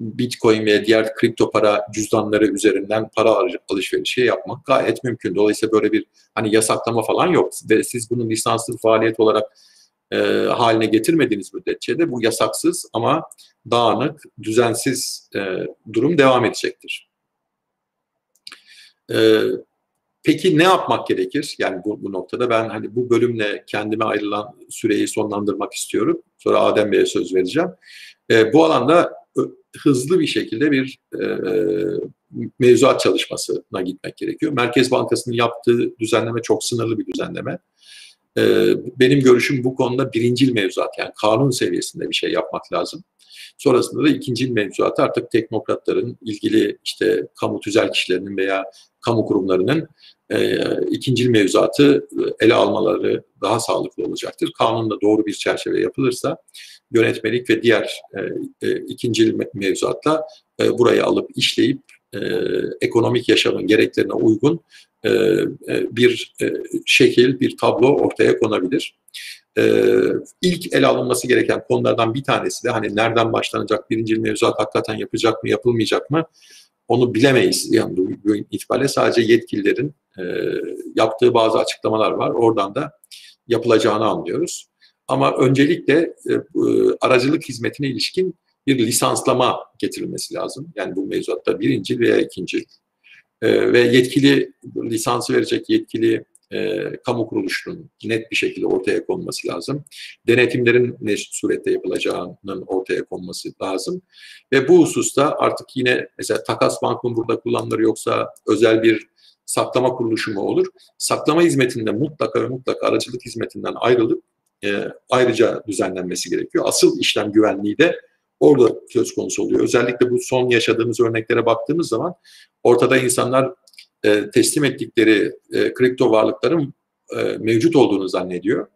Bitcoin ve diğer kripto para cüzdanları üzerinden para alışverişi yapmak gayet mümkün. Dolayısıyla böyle bir hani yasaklama falan yok. Ve siz bunun lisanslı faaliyet olarak e, haline getirmediğiniz müddetçe de bu yasaksız ama dağınık, düzensiz e, durum devam edecektir. E, peki ne yapmak gerekir? Yani bu, bu noktada ben hani bu bölümle kendime ayrılan süreyi sonlandırmak istiyorum. Sonra Adem Bey'e söz vereceğim. E, bu alanda hızlı bir şekilde bir e, mevzuat çalışmasına gitmek gerekiyor. Merkez Bankası'nın yaptığı düzenleme çok sınırlı bir düzenleme. E, benim görüşüm bu konuda birincil mevzuat yani kanun seviyesinde bir şey yapmak lazım. Sonrasında da ikinci mevzuatı artık teknokratların, ilgili işte kamu tüzel kişilerinin veya kamu kurumlarının e, ikinci mevzuatı e, ele almaları daha sağlıklı olacaktır. Kanunla doğru bir çerçeve yapılırsa yönetmelik ve diğer e, e, ikinci mevzuatla e, burayı alıp işleyip e, ekonomik yaşamın gereklerine uygun e, e, bir e, şekil, bir tablo ortaya konabilir. E, ilk ele alınması gereken konulardan bir tanesi de hani nereden başlanacak, birinci mevzuat hakikaten yapacak mı, yapılmayacak mı? Onu bilemeyiz. Yani bu, bu itibariyle sadece yetkililerin e, yaptığı bazı açıklamalar var. Oradan da yapılacağını anlıyoruz. Ama öncelikle e, aracılık hizmetine ilişkin bir lisanslama getirilmesi lazım. Yani bu mevzuatta birinci veya ikinci e, ve yetkili lisansı verecek yetkili e, kamu kuruluşunun net bir şekilde ortaya konması lazım. Denetimlerin ne surette yapılacağının ortaya konması lazım. Ve bu hususta artık yine mesela takas bankın burada kullanılır yoksa özel bir saklama kuruluşu mu olur? Saklama hizmetinde mutlaka ve mutlaka aracılık hizmetinden ayrılıp e, ayrıca düzenlenmesi gerekiyor. Asıl işlem güvenliği de orada söz konusu oluyor. Özellikle bu son yaşadığımız örneklere baktığımız zaman ortada insanlar e, teslim ettikleri e, kripto varlıkların e, mevcut olduğunu zannediyor.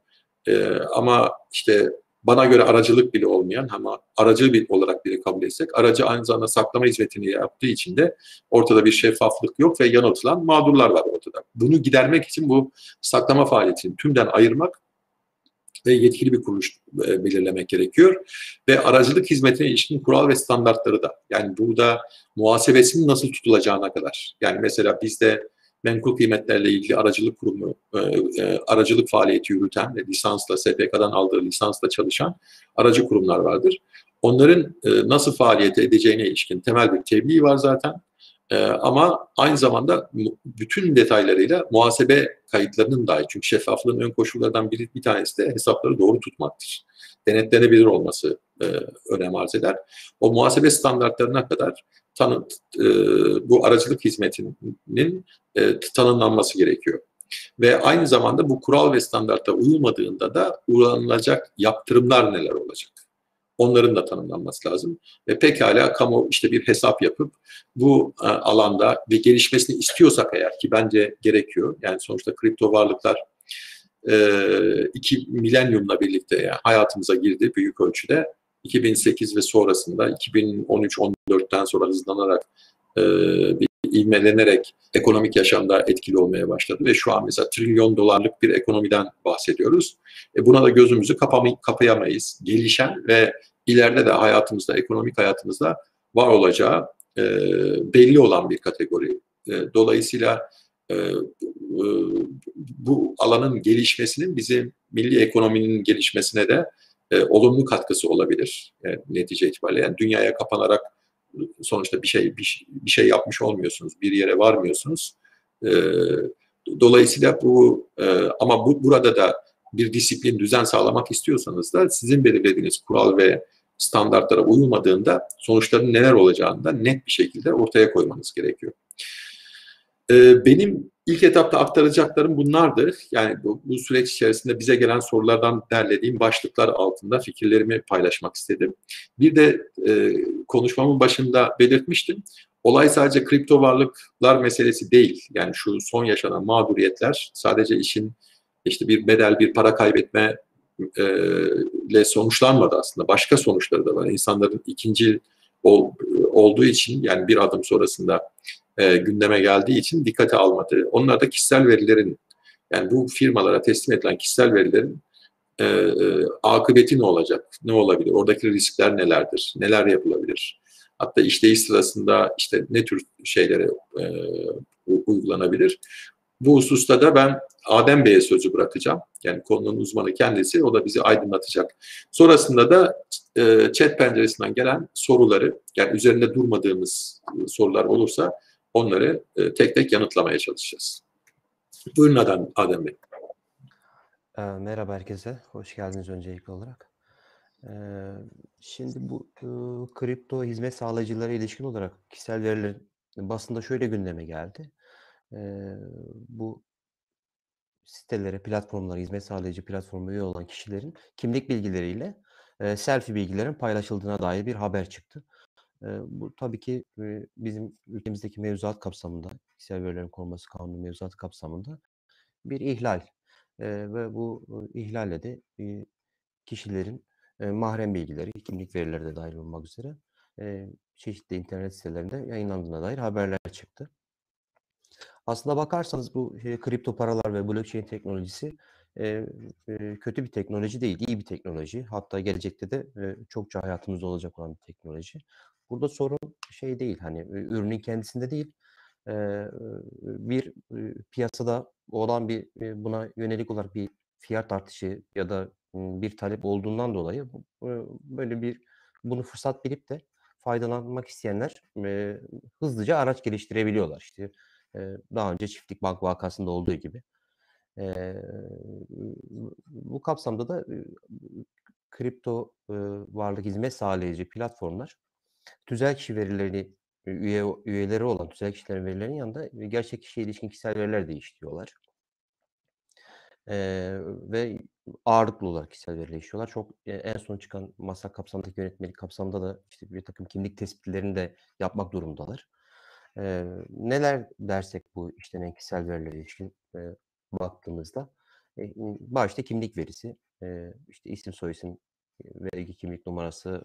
E, ama işte bana göre aracılık bile olmayan ama aracı bir olarak bile kabul etsek aracı aynı zamanda saklama hizmetini yaptığı için de ortada bir şeffaflık yok ve yanıltılan mağdurlar var ortada. Bunu gidermek için bu saklama faaliyetini tümden ayırmak ve yetkili bir kuruluş e, belirlemek gerekiyor. Ve aracılık hizmetine ilişkin kural ve standartları da yani burada muhasebesinin nasıl tutulacağına kadar. Yani mesela bizde menkul kıymetlerle ilgili aracılık kurumu, e, e, aracılık faaliyeti yürüten ve lisansla, SPK'dan aldığı lisansla çalışan aracı kurumlar vardır. Onların nasıl faaliyet edeceğine ilişkin temel bir tebliğ var zaten. Ee, ama aynı zamanda bütün detaylarıyla muhasebe kayıtlarının dahi çünkü şeffaflığın ön koşullarından biri bir tanesi de hesapları doğru tutmaktır. Denetlenebilir olması e, önem arz eder. O muhasebe standartlarına kadar tanı, e, bu aracılık hizmetinin e, tanımlanması gerekiyor. Ve aynı zamanda bu kural ve standarta uyulmadığında da uygulanacak yaptırımlar neler olacak? Onların da tanımlanması lazım. Ve pekala kamu işte bir hesap yapıp bu e, alanda ve gelişmesini istiyorsak eğer ki bence gerekiyor. Yani sonuçta kripto varlıklar e, iki milenyumla birlikte yani hayatımıza girdi büyük ölçüde. 2008 ve sonrasında 2013-14'ten sonra hızlanarak e, bir ivmelenerek ekonomik yaşamda etkili olmaya başladı ve şu an mesela trilyon dolarlık bir ekonomiden bahsediyoruz. E buna da gözümüzü kapamay kapayamayız. Gelişen ve ileride de hayatımızda, ekonomik hayatımızda var olacağı e, belli olan bir kategori. E, dolayısıyla e, e, bu alanın gelişmesinin bizim milli ekonominin gelişmesine de e, olumlu katkısı olabilir e, netice itibariyle. Yani dünyaya kapanarak sonuçta bir şey bir, bir şey yapmış olmuyorsunuz, bir yere varmıyorsunuz. E, dolayısıyla bu e, ama bu burada da bir disiplin, düzen sağlamak istiyorsanız da sizin belirlediğiniz kural ve standartlara uyulmadığında sonuçların neler olacağını da net bir şekilde ortaya koymanız gerekiyor. Ee, benim ilk etapta aktaracaklarım bunlardı. Yani bu, bu süreç içerisinde bize gelen sorulardan derlediğim başlıklar altında fikirlerimi paylaşmak istedim. Bir de e, konuşmamın başında belirtmiştim. Olay sadece kripto varlıklar meselesi değil. Yani şu son yaşanan mağduriyetler sadece işin işte bir bedel, bir para kaybetme e, ile sonuçlanmadı aslında. Başka sonuçları da var. İnsanların ikinci ol, olduğu için yani bir adım sonrasında e, gündeme geldiği için dikkate almadı. Onlar da kişisel verilerin yani bu firmalara teslim edilen kişisel verilerin e, e, akıbeti ne olacak? Ne olabilir? Oradaki riskler nelerdir? Neler yapılabilir? Hatta işleyiş sırasında işte ne tür şeylere e, uygulanabilir? Bu hususta da ben Adem Bey'e sözü bırakacağım. Yani konunun uzmanı kendisi. O da bizi aydınlatacak. Sonrasında da e, chat penceresinden gelen soruları, yani üzerinde durmadığımız e, sorular olursa onları e, tek tek yanıtlamaya çalışacağız. Buyurun Adem, Adem Bey. E, merhaba herkese. Hoş geldiniz öncelikli olarak. E, şimdi bu e, kripto hizmet sağlayıcılara ilişkin olarak kişisel verilerin basında şöyle gündeme geldi. Eee, bu sitelere, platformlara, hizmet sağlayıcı platforma üye olan kişilerin kimlik bilgileriyle, eee, selfie bilgilerin paylaşıldığına dair bir haber çıktı. Eee, bu tabii ki, eee, bizim ülkemizdeki mevzuat kapsamında, kişisel verilerin korunması kanunu mevzuatı kapsamında bir ihlal. Eee, ve bu, ııı, ihlalle de, eee, kişilerin, eee, mahrem bilgileri, kimlik verileri de dâhil olmak üzere, eee, çeşitli internet sitelerinde yayınlandığına dair haberler çıktı. Aslına bakarsanız bu, eee, kripto paralar ve blockchain teknolojisi, eee, eee, kötü bir teknoloji değil, iyi bir teknoloji. Hatta gelecekte de, eee, çokça hayatımızda olacak olan bir teknoloji. Burada sorun şey değil, hani, eee, ürünün kendisinde değil, eee, bir, eee, piyasada olan bir, eee, buna yönelik olarak bir fiyat artışı ya da, bir talep olduğundan dolayı eee, böyle bir bunu fırsat bilip de faydalanmak isteyenler, eee, hızlıca araç geliştirebiliyorlar. İşte, daha önce Çiftlik Bank vakasında olduğu gibi. Bu kapsamda da, kripto, varlık hizmet sağlayıcı platformlar tüzel kişi verilerini üye üyeleri olan tüzel kişilerin verilerinin yanında gerçek kişiye ilişkin kişisel veriler de işliyorlar. Ve ağırlıklı olarak kişisel veriler işliyorlar. Çok, eee, en son çıkan MASAK kapsamındaki yönetmelik kapsamında da işte birtakım kimlik tespitlerini de yapmak durumundalar. Eee, neler dersek bu işlenen kişisel verilere ilişkin, eee, baktığımızda, eee, başta kimlik verisi, eee, işte isim, soyisim, vergi kimlik numarası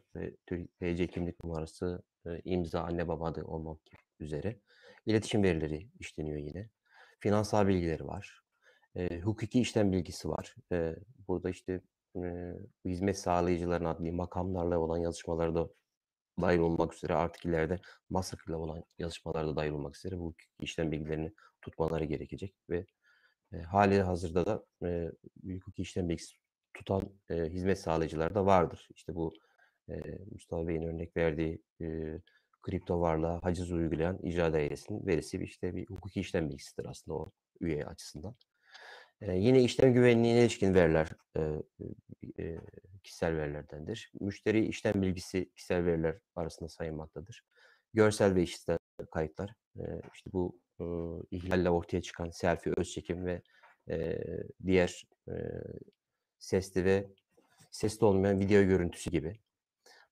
TC kimlik numarası, eee, imza, anne baba adı olmak üzere iletişim verileri işleniyor yine. Finansal bilgileri var. Eee, hukuki işlem bilgisi var. Eee, burada işte, eee, hizmet sağlayıcıların adli makamlarla olan yazışmaları da dâhil olmak üzere artık ileride MASAK ile olan yazışmalar da dâhil olmak üzere bu işlem bilgilerini tutmaları gerekecek ve, eee, hâlihazırda da, eee, hukuki işlem bilgisi tutan, eee, hizmet sağlayıcılar da vardır. İşte bu, eee, Mustafa Bey'in örnek verdiği, eee, kripto varlığa haciz uygulayan icra dairesinin verisi işte bir hukuki işlem bilgisidir aslında o üye açısından. Eee, yine işlem güvenliğine ilişkin veriler, eee, eee, kişisel verilerdendir. Müşteri işlem bilgisi kişisel veriler arasında sayılmaktadır. Görsel ve işitsel kayıtlar, eee, işte bu, ııı, ihlalle ortaya çıkan selfie, öz çekim ve, eee, diğer, eee, sesli ve sesli olmayan video görüntüsü gibi.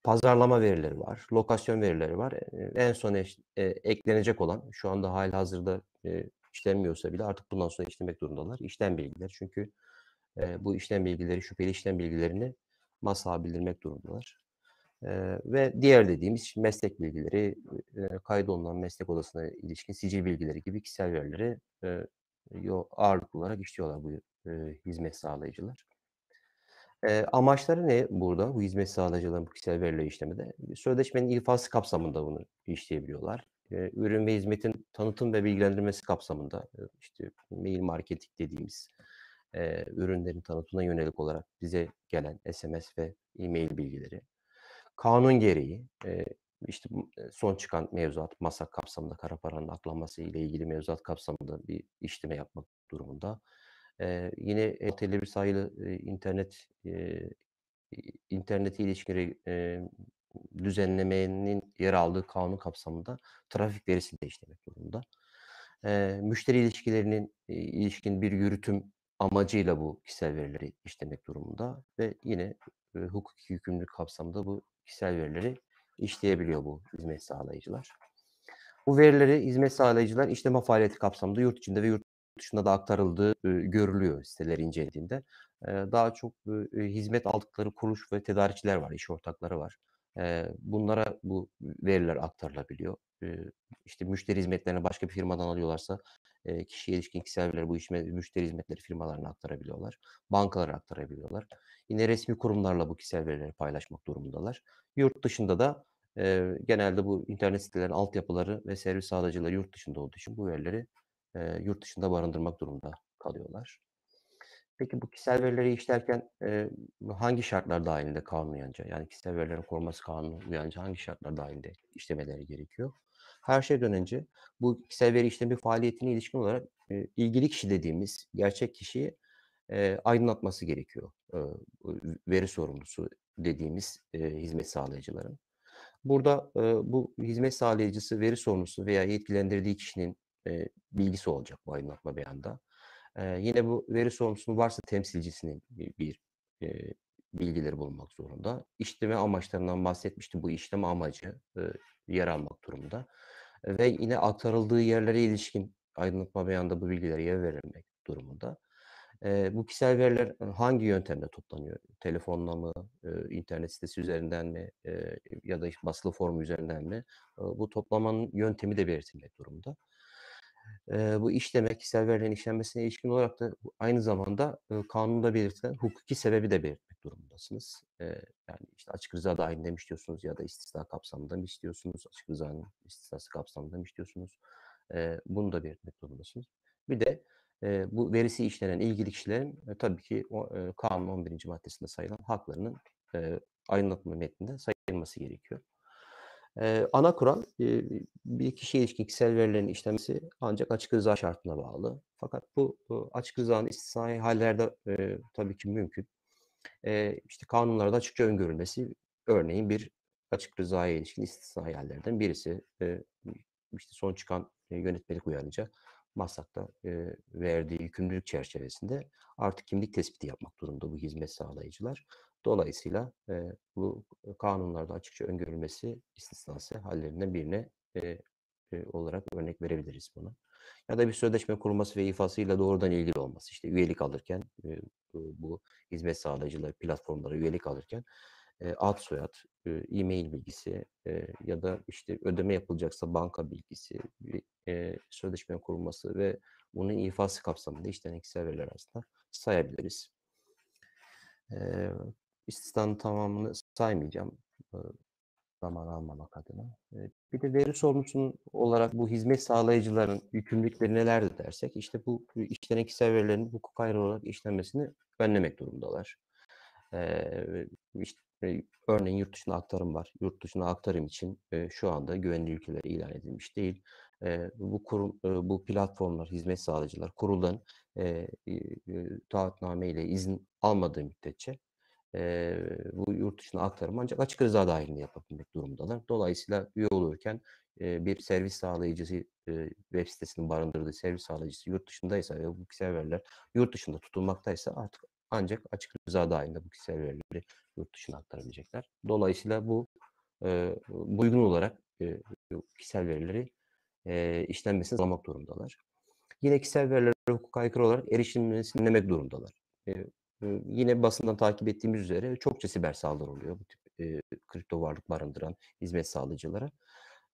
Pazarlama verileri var, lokasyon verileri var. En son eş eee, eklenecek olan, şu anda hâlihazırda, eee, işlenmiyorsa bile artık bundan sonra işlemek durumundalar. İşlem bilgileri çünkü, eee, bu işlem bilgileri, şüpheli işlem bilgilerini MASAK'a bildirmek durumundalar. Eee, ve diğer dediğimiz meslek bilgileri, eee, kaydolunan meslek odasına ilişkin sicil bilgileri gibi kişisel verileri, yo ağırlıklı olarak işliyorlar bu, eee, hizmet sağlayıcılar. Eee, amaçları ne burada bu hizmet sağlayıcıların bu kişisel verileri işlemede? Sözleşmenin ifası kapsamında bunu işleyebiliyorlar. Eee, ürün ve hizmetin tanıtım ve bilgilendirmesi kapsamında, işte mail marketing dediğimiz, eee, ürünlerin tanıtımına yönelik olarak bize gelen SMS ve e-mail bilgileri. Kanun gereği, eee, işte son çıkan mevzuat MASAK kapsamında kara paranın aklanması ile ilgili mevzuat kapsamında bir işleme yapmak durumunda. Eee, yine T51 sayılı, eee, internet, i internete ilişkin eee, düzenlemenin yer aldığı kanun kapsamında trafik verisini de işlemek durumunda. Eee, müşteri ilişkilerinin, eee, ilişkin bir yürütüm amacıyla bu kişisel verileri işlemek durumunda ve yine, eee, hukuki yükümlülük kapsamında bu kişisel verileri işleyebiliyor bu hizmet sağlayıcılar. Bu verileri hizmet sağlayıcılar işleme faaliyeti kapsamında yurt içinde ve yurt dışında da aktarıldığı, eee, görülüyor siteleri incelediğinde. Eee, daha çok, eee, hizmet aldıkları kuruluş ve tedarikçiler var, iş ortakları var. Eee, bunlara bu veriler aktarılabiliyor. Eee, işte müşteri hizmetlerini başka bir firmadan alıyorlarsa, eee, kişiye ilişkin kişisel verileri bu işme müşteri hizmetleri firmalarına aktarabiliyorlar. Bankalara aktarabiliyorlar. Yine resmî kurumlarla bu kişisel verileri paylaşmak durumundalar. Yurt dışında da, eee, genelde bu internet sitelerinin altyapıları ve servis sağlayıcıları yurt dışında olduğu için bu verileri, eee, yurt dışında barındırmak durumunda kalıyorlar. Peki bu kişisel verileri işlerken, eee, hangi şartlar dâhilinde kanuna uyarınca, yani kişisel verilerin korunması kanununa uyarınca hangi şartlar dâhilinde işlemeleri gerekiyor? Her şeyden önce bu kişisel veri işlemi faaliyetine ilişkin olarak, eee, ilgili kişi dediğimiz gerçek kişiyi, eee, aydınlatması gerekiyor, eee, veri sorumlusu dediğimiz, eee, hizmet sağlayıcıların. burada e, bu hizmet sağlayıcısı veri sorumlusu veya yetkilendirdiği kişinin e, bilgisi olacak bu aydınlatma beyanda. Yine bu veri sorumlusunun varsa temsilcisinin bir, e, bilgileri bulunmak zorunda. İşleme amaçlarından bahsetmiştim. Bu işleme amacı e, yer almak durumunda. Ve yine aktarıldığı yerlere ilişkin aydınlatma beyanında bu bilgilere yer verilmek durumunda. E, bu kişisel veriler hangi yöntemle toplanıyor? Telefonla mı, e, internet sitesi üzerinden mi e, ya da basılı form üzerinden mi? E, bu toplamanın yöntemi de belirtilmek durumunda. E, bu işleme, kişisel verilerin işlenmesine ilişkin olarak da aynı zamanda e, kanunda belirtilen hukuki sebebi de belirtmek durumundasınız. E, yani işte açık rıza dahilinde mi istiyorsunuz ya da istisna kapsamında mı istiyorsunuz? Açık rızanın istisnası kapsamında mı istiyorsunuz? E, bunu da belirtmek durumundasınız. Bir de e, bu verisi işlenen ilgili kişilerin e, tabii ki o, e, kanunun 11. maddesinde sayılan haklarının e, aydınlatma metninde sayılması gerekiyor. E, ana kural e, bir kişiye ilişkin kişisel verilerin işlemesi ancak açık rıza şartına bağlı. Fakat bu, bu açık rızanın istisnai hallerde e, tabii ki mümkün. E, işte kanunlarda açıkça öngörülmesi örneğin bir açık rızaya ilişkin istisnai hallerden birisi. E, işte son çıkan e, yönetmelik uyarınca Maslak'ta e, verdiği yükümlülük çerçevesinde artık kimlik tespiti yapmak durumunda bu hizmet sağlayıcılar. Dolayısıyla e, bu kanunlarda açıkça öngörülmesi istisnası hallerinden birine e, e, olarak örnek verebiliriz buna. Ya da bir sözleşme kurulması ve ifasıyla doğrudan ilgili olması. İşte üyelik alırken e, bu hizmet sağlayıcılar platformlara üyelik alırken e, ad soyad, e-mail bilgisi e, ya da işte ödeme yapılacaksa banka bilgisi, e, sözleşme kurulması ve bunun ifası kapsamında işlenen kişisel veriler arasında sayabiliriz. E, istisnanın tamamını saymayacağım e, zaman almamak adına. E, bir de veri sorumlusunun olarak bu hizmet sağlayıcıların yükümlülükleri nelerdir dersek, işte bu işlenen kişisel verilerin hukuk ayrı olarak işlenmesini önlemek durumundalar. E, işte örneğin yurt dışına aktarım var. Yurt dışına aktarım için e, şu anda güvenli ülkeler ilan edilmiş değil. E, bu kurum, e, bu platformlar, hizmet sağlayıcılar kuruldan e, e, taahhütname ile izin almadığı müddetçe e, bu yurt dışına aktarım ancak açık rıza dahilinde yapabilmek durumundalar. Dolayısıyla üye olurken e, bir servis sağlayıcısı e, web sitesinin barındırdığı servis sağlayıcısı yurt dışındaysa ve bu kişisel veriler yurt dışında tutulmaktaysa artık ancak açık rıza dahilinde bu kişisel verileri yurt dışına aktarabilecekler. Dolayısıyla bu e, uygun olarak e, kişisel verileri e, işlenmesini sağlamak durumdalar. Yine kişisel verilere hukuk aykırı olarak erişilmesini dinlemek durumdalar. E, e, yine basından takip ettiğimiz üzere çokça siber saldırı oluyor bu tip e, kripto varlık barındıran hizmet sağlayıcılara.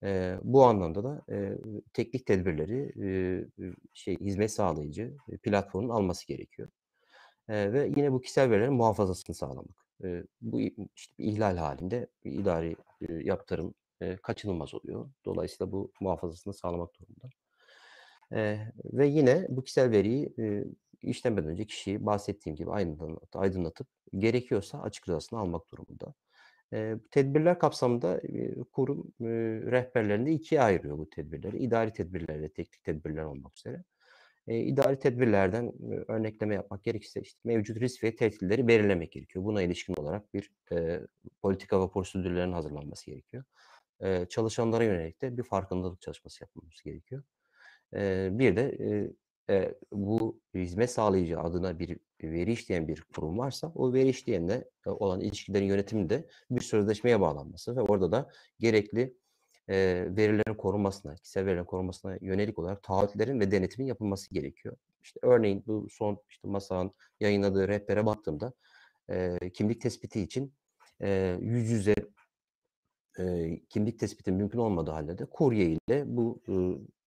E, bu anlamda da e, teknik tedbirleri e, şey hizmet sağlayıcı platformun alması gerekiyor. E, ve yine bu kişisel verilerin muhafazasını sağlamak. E, bu işte bir ihlal halinde bir idari e, yaptırım e, kaçınılmaz oluyor. Dolayısıyla bu muhafazasını sağlamak durumunda. E, ve yine bu kişisel veriyi e, işlemeden önce kişiyi bahsettiğim gibi aydınlatıp, gerekiyorsa açık rızasını almak durumunda. E, tedbirler kapsamında e, kurum e, rehberlerinde ikiye ayırıyor bu tedbirleri. İdari tedbirler ve teknik tedbirler olmak üzere. E, idari tedbirlerden e, örnekleme yapmak gerekirse işte mevcut risk ve tehditleri belirlemek gerekiyor. Buna ilişkin olarak bir e, politika ve prosedürlerin hazırlanması gerekiyor. E, çalışanlara yönelik de bir farkındalık çalışması yapılması gerekiyor. E, bir de e, e, bu hizmet sağlayıcı adına bir veri işleyen bir kurum varsa o veri işleyenle olan ilişkilerin yönetiminde bir sözleşmeye bağlanması ve orada da gerekli e, verilerin korunmasına, kişisel verilerin korunmasına yönelik olarak taahhütlerin ve denetimin yapılması gerekiyor. İşte örneğin bu son işte MASA'nın yayınladığı rehbere baktığımda e, kimlik tespiti için e, yüz yüze e, kimlik tespiti mümkün olmadığı halde de kurye ile bu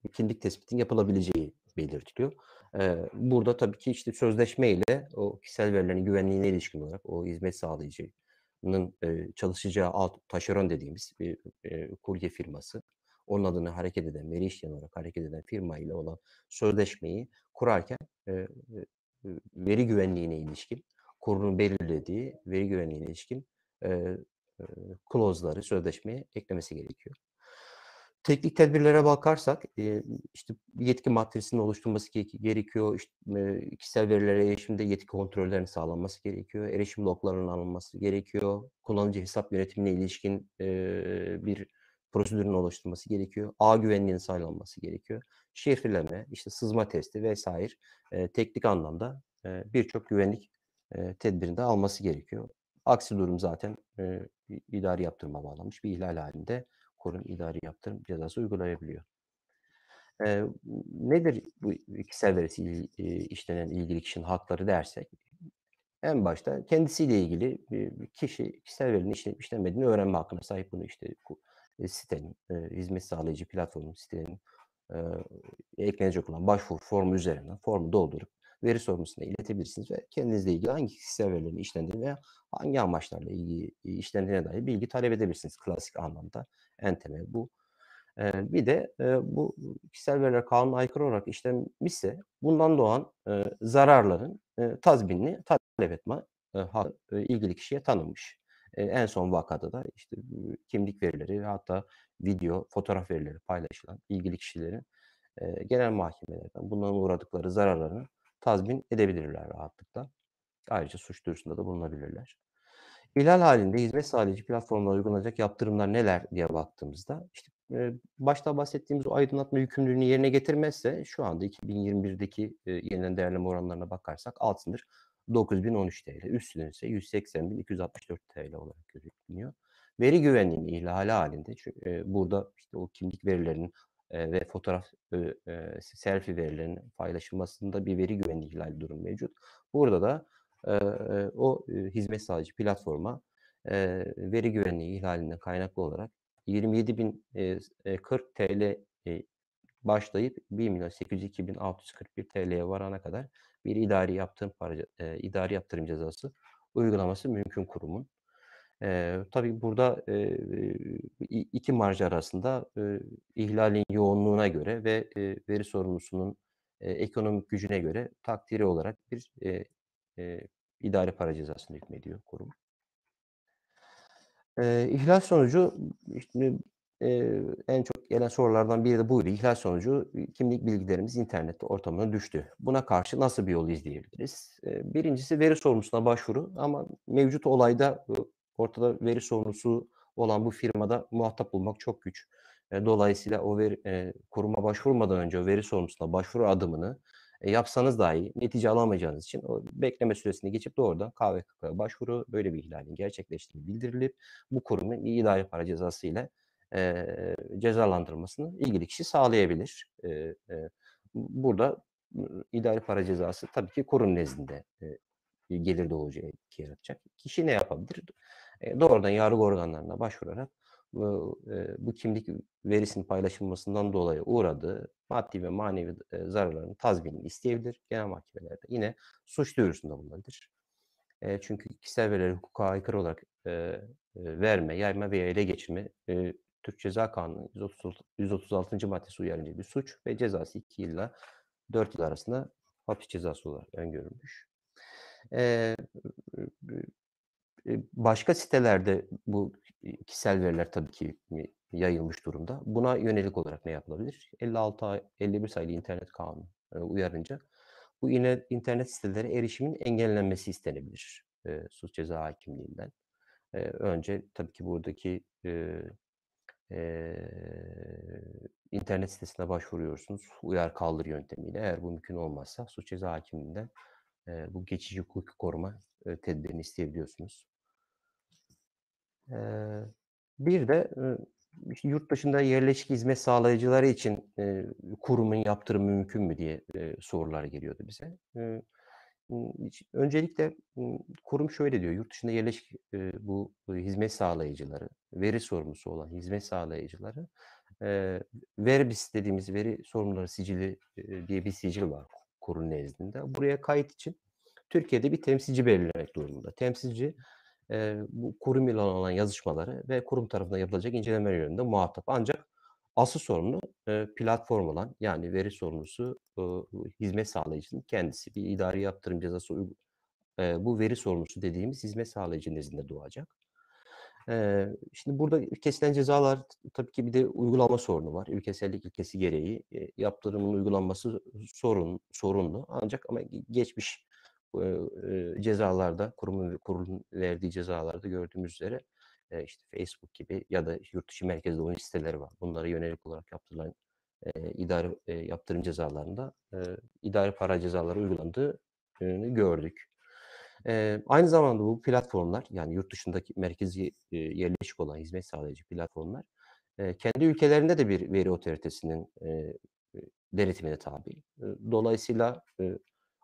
e, kimlik tespitin yapılabileceği belirtiliyor. E, burada tabii ki işte sözleşme ile o kişisel verilerin güvenliğine ilişkin olarak o hizmet sağlayıcı e, çalışacağı alt taşeron dediğimiz bir e, kurye firması, onun adına hareket eden, veri işleyen olarak hareket eden firma ile olan sözleşmeyi kurarken e, veri güvenliğine ilişkin, kurunun belirlediği veri güvenliğine ilişkin e, e, clause'ları sözleşmeye eklemesi gerekiyor. Teknik tedbirlere bakarsak, eee, işte, yetki matrisinin oluşturulması ge gerekiyor. İşte, eee, kişisel verilere erişimde yetki kontrollerinin sağlanması gerekiyor. Erişim loglarının alınması gerekiyor. Kullanıcı hesap yönetimine ilişkin, eee, bir prosedürün oluşturulması gerekiyor. Ağ güvenliğinin sağlanması gerekiyor. Şifreleme, işte, sızma testi vs. eee, teknik anlamda, eee, birçok güvenlik, eee, tedbirini de alması gerekiyor. Aksi durum zaten, i idari yaptırıma bağlanmış bir ihlal hâlinde kurum idari yaptırım cezası uygulayabiliyor. Eee, nedir bu kişisel verisi eee, işlenen ilgili kişinin hakları dersek, en başta kendisiyle ilgili, eee, kişi kişisel verinin işlenip işlenmediğini öğrenme hakkına sahip. Bunu, işte, eee, sitenin, eee, hizmet sağlayıcı platformun sitenin, eee, eklenecek olan başvuru formu üzerinden formu doldurup veri sorumlusuna iletebilirsiniz ve kendinizle ilgili hangi kişisel verilerin işlendiğini veya hangi amaçlarla ilgili işlendiğine dair bilgi talep edebilirsiniz klasik anlamda. En temeli bu. Eee, bir de, eee, bu kişisel veriler kanuna aykırı olarak işlenmişse bundan doğan, eee, zararların, eee, tazminini talep etme, eee, hakkı, eee, ilgili kişiye tanınmış. Eee, en son vakada da, işte, eee, kimlik verileri hatta video, fotoğraf verileri paylaşılan ilgili kişilerin, eee, genel mahkemelerden bundan uğradıkları zararlarını tazmin edebilirler rahatlıkla. Ayrıca suç duyurusunda da bulunabilirler. İhlal hâlinde hizmet sağlayıcı platformlara uygulanacak yaptırımlar neler diye baktığımızda, işte, eee, başta bahsettiğimiz o aydınlatma yükümlülüğünü yerine getirmezse şu anda 2021'deki, eee, yeniden değerleme oranlarına bakarsak alt sınır ₺9.013, üst sınır ise TL180.264 olarak gözüküyor. Veri güvenliğinin ihlali hâlinde çü eee, burada, işte, o kimlik verilerinin, eee, ve fotoğraf, selfie verilerinin paylaşılmasında bir veri güvenliği ihlali durumu mevcut. Burada da, o, hizmet sağlayıcı platforma, veri güvenliği ihlalinden kaynaklı olarak 27.000 eee, s eee, TL, eee, başlayıp ₺1.802.641'ye varana kadar bir idari yaptırım para idari yaptırım cezası uygulaması mümkün kurumun. Tabii burada, iki marj arasında, ihlalin yoğunluğuna göre ve, veri sorumlusunun, ekonomik gücüne göre takdiri olarak bir, idari para cezasına hükmediyor kurum. Eee, ihlal sonucu, işte, eee, en çok gelen sorulardan biri de buydu. İhlal sonucu, kimlik bilgilerimiz internet ortamına düştü. Buna karşı nasıl bir yol izleyebiliriz? Eee, 1'incisi veri sorumlusuna başvuru ama mevcut olayda, ortada veri sorumlusu olan bu firmada muhatap bulmak çok güç. Eee, dolayısıyla o veri eee, kuruma başvurmadan önce o veri sorumlusuna başvuru adımını, eee, yapsanız dahi netice alamayacağınız için o bekleme süresini geçip doğrudan KVKK'ya başvuru, böyle bir ihlalin gerçekleştiği bildirilip bu kurumun idari para cezası ile, eee, cezalandırılmasını ilgili kişi sağlayabilir. Eee, eee, burada, idari para cezası tabii ki kurum nezdinde, eee, gelir doğucu yaratacak. Kişi ne yapabilir? Eee, doğrudan yargı organlarına başvurarak, bu, eee, bu kimlik verisinin paylaşılmasından dolayı uğradığı maddi ve manevi, eee, zararların tazminini isteyebilir. Genel mahkemelerde yine suç duyurusunda bulunabilir. Eee, çünkü kişisel verileri hukuka aykırı olarak, eee, verme, yayma veya ele geçirme, eee, Türk Ceza Kanunu'nun 130 136. maddesi uyarınca bir suç ve cezası 2 ila 4 yıl arasında hapis cezası olarak öngörülmüş. Eee, başka sitelerde bu, kişisel veriler tabii ki, yayılmış durumda. Buna yönelik olarak ne yapılabilir? 56 ay 51 sayılı İnternet Kanunu, uyarınca bu yine internet sitelerine erişimin engellenmesi istenebilir, eee, Suç Ceza Hakimliği'nden. Eee, önce tabii ki buradaki, eee, eee, internet sitesine başvuruyorsunuz uyar kaldır yöntemiyle. Eğer bu mümkün olmazsa Suç Ceza Hakimliği'nden, eee, bu geçici hukuki koruma, eee, tedbirini isteyebiliyorsunuz. Bir de, yurt dışında yerleşik hizmet sağlayıcıları için, kurumun yaptırımı mümkün mü diye, sorular geliyordu bize. Öncelikle, kurum şöyle diyor, yurt dışında yerleşik, bu hizmet sağlayıcıları, veri sorumlusu olan hizmet sağlayıcıları, eee, VERBIS dediğimiz veri sorumluları sicili, diye bir sicil var kurum nezdinde. Buraya kayıt için Türkiye'de bir temsilci belirlemek durumunda. Temsilci, eee, bu kurum ile olan yazışmaları ve kurum tarafından yapılacak incelemeler yönünde muhatap. Ancak asıl sorumlu, eee, platform olan yani veri sorumlusu, ııı, hizmet sağlayıcının kendisi. Bir idari yaptırım cezası uygu eee, bu veri sorumlusu dediğimiz hizmet sağlayıcı nezdinde doğacak. Ee, şimdi burada kesilen cezalar tabii ki bir de uygulama sorunu var. Ülkesellik ilkesi gereği e, yaptırımın uygulanması sorun sorunlu. Ancak ama geçmiş cezalarda kurumun kurulun verdiği cezalarda gördüğümüz üzere işte Facebook gibi ya da yurt dışı merkezde oyun siteleri var. Bunlara yönelik olarak yaptırılan e, idari e, yaptırım cezalarında e, idari para cezaları uygulandığı gördük. E, aynı zamanda bu platformlar yani yurt dışındaki merkezi e, yerleşik olan hizmet sağlayıcı platformlar e, kendi ülkelerinde de bir veri otoritesinin e, denetimine tabi. Dolayısıyla e,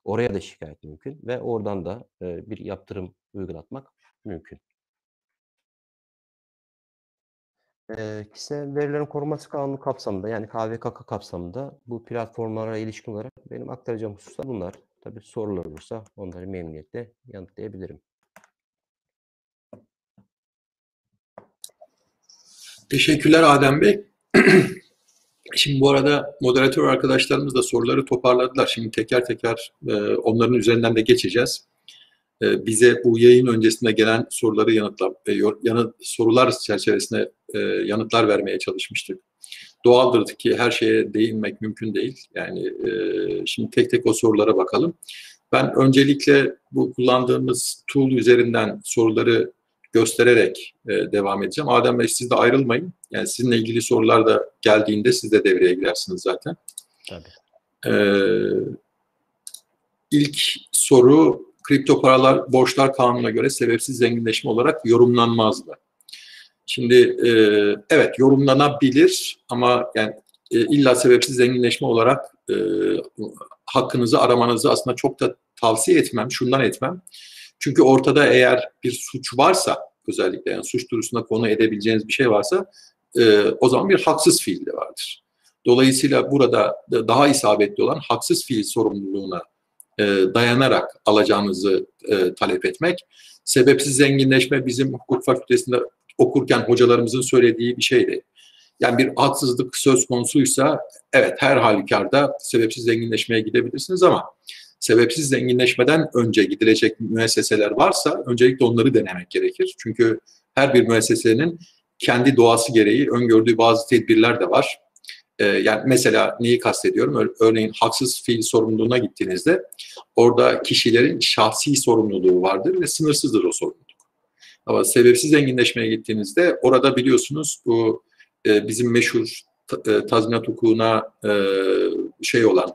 oraya da şikayet mümkün ve oradan da e, bir yaptırım uygulatmak mümkün. E, kişisel verilerin korunması kanunu kapsamında yani KVKK kapsamında bu platformlara ilişkin olarak benim aktaracağım hususlar bunlar. Tabii sorular olursa onları memnuniyetle yanıtlayabilirim. Teşekkürler Adem Bey. Şimdi bu arada moderatör arkadaşlarımız da soruları toparladılar. Şimdi teker teker e, onların üzerinden de geçeceğiz. E, bize bu yayın öncesinde gelen soruları yanıtla, e, yanıt, sorular çerçevesinde e, yanıtlar vermeye çalışmıştık. Doğaldır ki her şeye değinmek mümkün değil. Yani e, şimdi tek tek o sorulara bakalım. Ben öncelikle bu kullandığımız tool üzerinden soruları göstererek e, devam edeceğim. Adem Bey siz de ayrılmayın. Yani sizinle ilgili sorular da geldiğinde siz de devreye girersiniz zaten. Tabii. Ee, ilk soru kripto paralar borçlar kanununa göre sebepsiz zenginleşme olarak yorumlanmaz mı? Şimdi e, evet yorumlanabilir ama yani e, illa sebepsiz zenginleşme olarak e, hakkınızı aramanızı aslında çok da tavsiye etmem. Şundan etmem. Çünkü ortada eğer bir suç varsa özellikle yani suç duyurusuna konu edebileceğiniz bir şey varsa e, o zaman bir haksız fiil de vardır. Dolayısıyla burada daha isabetli olan haksız fiil sorumluluğuna e, dayanarak alacağınızı e, talep etmek. Sebepsiz zenginleşme bizim hukuk fakültesinde okurken hocalarımızın söylediği bir şeydi. Yani bir haksızlık söz konusuysa evet her halükarda sebepsiz zenginleşmeye gidebilirsiniz ama sebepsiz zenginleşmeden önce gidilecek müesseseler varsa öncelikle onları denemek gerekir. Çünkü her bir müessesenin kendi doğası gereği öngördüğü bazı tedbirler de var. Ee, yani mesela neyi kastediyorum? Örneğin haksız fiil sorumluluğuna gittiğinizde orada kişilerin şahsi sorumluluğu vardır ve sınırsızdır o sorumluluk. Ama sebepsiz zenginleşmeye gittiğinizde orada biliyorsunuz bu e, bizim meşhur e, tazminat hukukuna e, şey olan,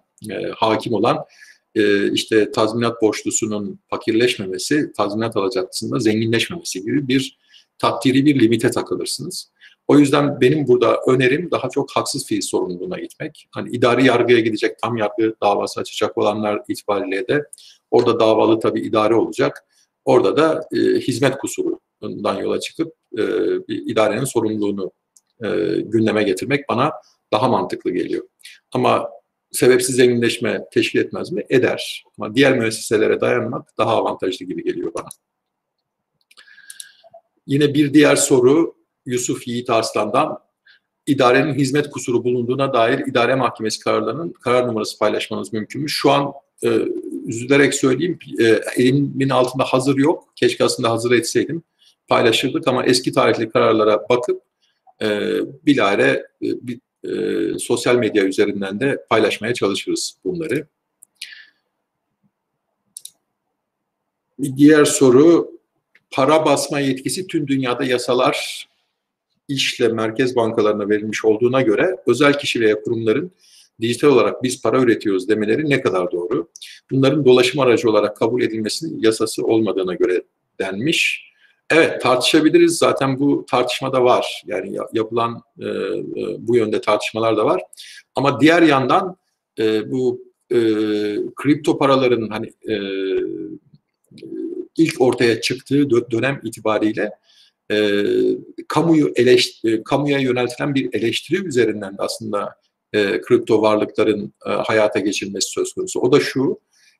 hakim olan işte tazminat borçlusunun fakirleşmemesi, tazminat alacaklısında zenginleşmemesi gibi bir takdiri bir limite takılırsınız. O yüzden benim burada önerim daha çok haksız fiil sorumluluğuna gitmek. Hani idari yargıya gidecek, tam yargı davası açacak olanlar itibariyle de orada davalı tabii idare olacak. Orada da e, hizmet kusurundan yola çıkıp e, bir idarenin sorumluluğunu e, gündeme getirmek bana daha mantıklı geliyor. Ama sebepsiz zenginleşme teşkil etmez mi? Eder. Ama diğer müesseselere dayanmak daha avantajlı gibi geliyor bana. Yine bir diğer soru Yusuf Yiğit Arslan'dan idarenin hizmet kusuru bulunduğuna dair idare mahkemesi kararlarının karar numarası paylaşmanız mümkün mü? Şu an e, üzülerek söyleyeyim e, elimin altında hazır yok. Keşke aslında hazır etseydim. Paylaşırdık ama eski tarihli kararlara bakıp e, bilare e, bir, e, sosyal medya üzerinden de paylaşmaya çalışırız bunları. Bir diğer soru para basma yetkisi tüm dünyada yasalar işle merkez bankalarına verilmiş olduğuna göre özel kişi veya kurumların dijital olarak biz para üretiyoruz demeleri ne kadar doğru? Bunların dolaşım aracı olarak kabul edilmesinin yasası olmadığına göre denmiş. Evet tartışabiliriz. Zaten bu tartışmada var. Yani yapılan e, e, bu yönde tartışmalar da var. Ama diğer yandan e, bu e, kripto paraların hani e, ilk ortaya çıktığı dönem itibariyle e, kamuyu eleşt, e, kamuya yöneltilen bir eleştiri üzerinden de aslında e, kripto varlıkların e, hayata geçirilmesi söz konusu. O da şu,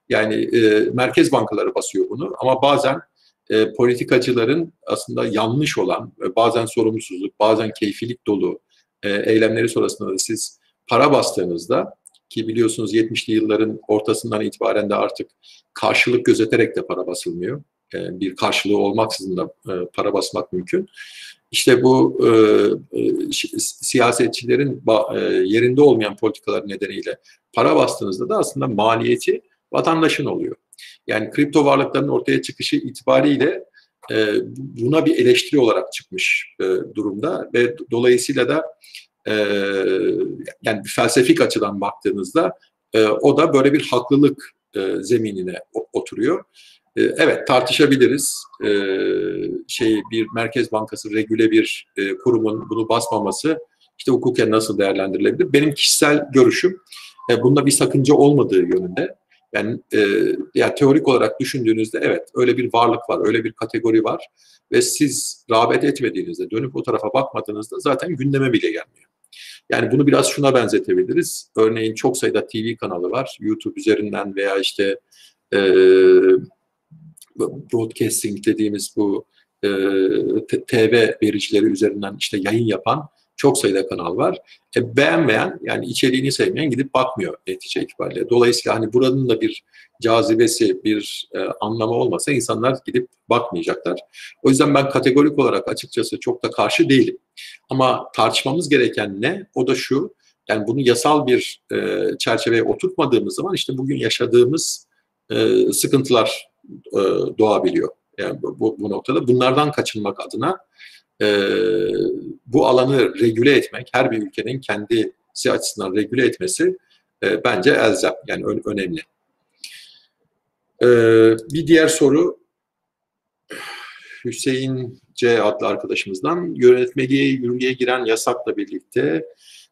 yani e, merkez bankaları basıyor bunu ama bazen e, politikacıların aslında yanlış olan, e, bazen sorumsuzluk, bazen keyfilik dolu e, eylemleri sonrasında da siz para bastığınızda ki biliyorsunuz 70'li yılların ortasından itibaren de artık karşılık gözeterek de para basılmıyor. e, bir karşılığı olmaksızın da e, para basmak mümkün. İşte bu e, e, siyasetçilerin yerinde olmayan politikalar nedeniyle para bastığınızda da aslında maliyeti vatandaşın oluyor. Yani kripto varlıkların ortaya çıkışı itibariyle buna bir eleştiri olarak çıkmış durumda ve dolayısıyla da e, yani felsefik açıdan baktığınızda e, o da böyle bir haklılık e, zeminine oturuyor. E, evet tartışabiliriz. E, şey bir Merkez Bankası regüle bir e, kurumun bunu basmaması işte hukuken nasıl değerlendirilebilir? Benim kişisel görüşüm e, bunda bir sakınca olmadığı yönünde. Yani e, yani teorik olarak düşündüğünüzde evet öyle bir varlık var, öyle bir kategori var ve siz rağbet etmediğinizde, dönüp o tarafa bakmadığınızda zaten gündeme bile gelmiyor. Yani bunu biraz şuna benzetebiliriz. Örneğin çok sayıda TV kanalı var. YouTube üzerinden veya işte e, broadcasting dediğimiz bu e, TV vericileri üzerinden işte yayın yapan çok sayıda kanal var. E, beğenmeyen yani içeriğini sevmeyen gidip bakmıyor netice itibariyle. Dolayısıyla hani buranın da bir cazibesi, bir e, anlamı olmasa insanlar gidip bakmayacaklar. O yüzden ben kategorik olarak açıkçası çok da karşı değilim. Ama tartışmamız gereken ne? O da şu, yani bunu yasal bir e, çerçeveye oturtmadığımız zaman işte bugün yaşadığımız e, sıkıntılar e, doğabiliyor. Yani bu, bu noktada bunlardan kaçınmak adına e, bu alanı regüle etmek, her bir ülkenin kendisi açısından regüle etmesi e, bence elzem, yani ön, önemli. E, bir diğer soru Hüseyin C adlı arkadaşımızdan yönetmeliğe yürürlüğe giren yasakla birlikte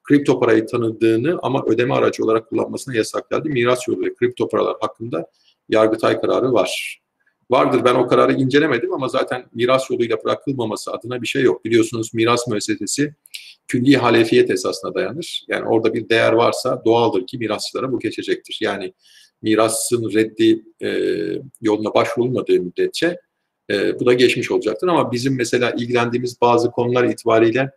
kripto parayı tanıdığını ama ödeme aracı olarak kullanmasına yasak geldi. Miras yolu ve kripto paralar hakkında Yargıtay kararı var vardır. Ben o kararı incelemedim ama zaten miras yoluyla bırakılmaması adına bir şey yok. Biliyorsunuz miras müessesesi külli halefiyet esasına dayanır. Yani orada bir değer varsa doğaldır ki mirasçılara bu geçecektir. Yani mirasın reddi e, yoluna başvurulmadığı müddetçe e, bu da geçmiş olacaktır. Ama bizim mesela ilgilendiğimiz bazı konular itibariyle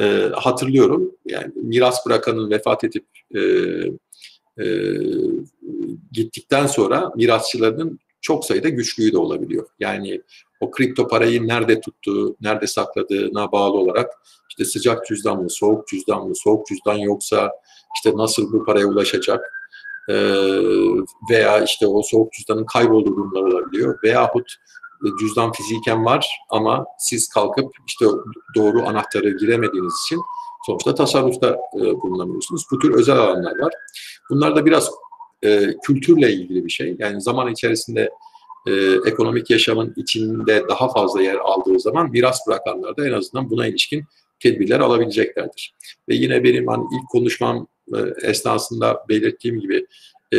e, hatırlıyorum. Yani miras bırakanın vefat edip e, e, gittikten sonra mirasçılarının çok sayıda güçlüğü de olabiliyor. Yani o kripto parayı nerede tuttuğu, nerede sakladığına bağlı olarak işte sıcak cüzdan mı, soğuk cüzdan mı, soğuk cüzdan yoksa işte nasıl bu paraya ulaşacak ee, veya işte o soğuk cüzdanın kaybolduğu durumlar olabiliyor veyahut cüzdan fiziken var ama siz kalkıp işte doğru anahtarı giremediğiniz için sonuçta tasarrufta e, bulunamıyorsunuz. Bu tür özel alanlar var. Bunlar da biraz e, kültürle ilgili bir şey. Yani zaman içerisinde e, ekonomik yaşamın içinde daha fazla yer aldığı zaman miras bırakanlar da en azından buna ilişkin tedbirler alabileceklerdir. Ve yine benim hani ilk konuşmam e, esnasında belirttiğim gibi e,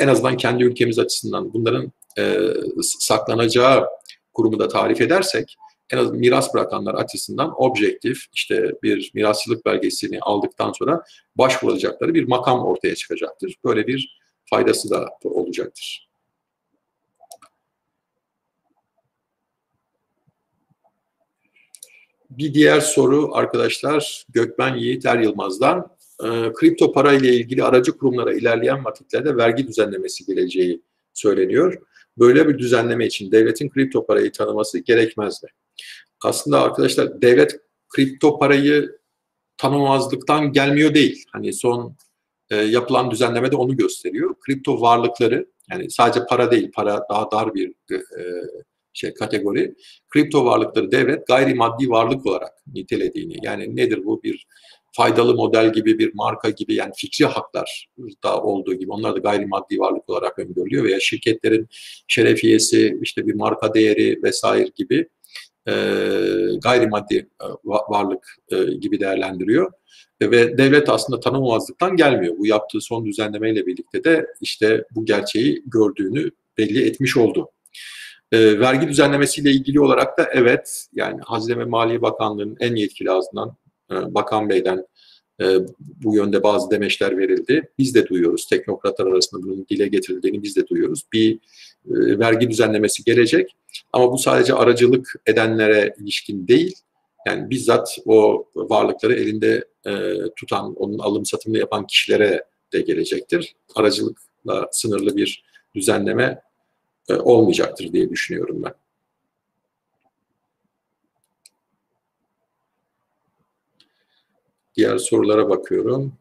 en azından kendi ülkemiz açısından bunların e, saklanacağı kurumu da tarif edersek en az miras bırakanlar açısından objektif işte bir mirasçılık belgesini aldıktan sonra başvuracakları bir makam ortaya çıkacaktır. Böyle bir faydası da olacaktır. Bir diğer soru arkadaşlar Gökmen Yiğit Er Yılmaz'dan e, kripto para ile ilgili aracı kurumlara ilerleyen vakitlerde vergi düzenlemesi geleceği söyleniyor. Böyle bir düzenleme için devletin kripto parayı tanıması gerekmez mi? Aslında arkadaşlar devlet kripto parayı tanımazlıktan gelmiyor değil. Hani son e, yapılan düzenleme de onu gösteriyor. Kripto varlıkları yani sadece para değil, para daha dar bir e, şey kategori. Kripto varlıkları devlet gayrimaddi varlık olarak nitelediğini yani nedir bu bir faydalı model gibi bir marka gibi yani fikri haklar da olduğu gibi onlar da gayrimaddi varlık olarak öngörülüyor veya şirketlerin şerefiyesi işte bir marka değeri vesaire gibi e, gayrimaddi e, varlık e, gibi değerlendiriyor. Ve devlet aslında tanımamazlıktan gelmiyor. Bu yaptığı son düzenlemeyle birlikte de işte bu gerçeği gördüğünü belli etmiş oldu. E, vergi düzenlemesiyle ilgili olarak da evet yani Hazine ve Maliye Bakanlığı'nın en yetkili ağzından e, Bakan Bey'den e, bu yönde bazı demeçler verildi. Biz de duyuyoruz. Teknokratlar arasında bunun dile getirildiğini biz de duyuyoruz. Bir e, vergi düzenlemesi gelecek ama bu sadece aracılık edenlere ilişkin değil. Yani bizzat o varlıkları elinde e, tutan, onun alım satımını yapan kişilere de gelecektir. Aracılıkla sınırlı bir düzenleme e, olmayacaktır diye düşünüyorum ben. Diğer sorulara bakıyorum.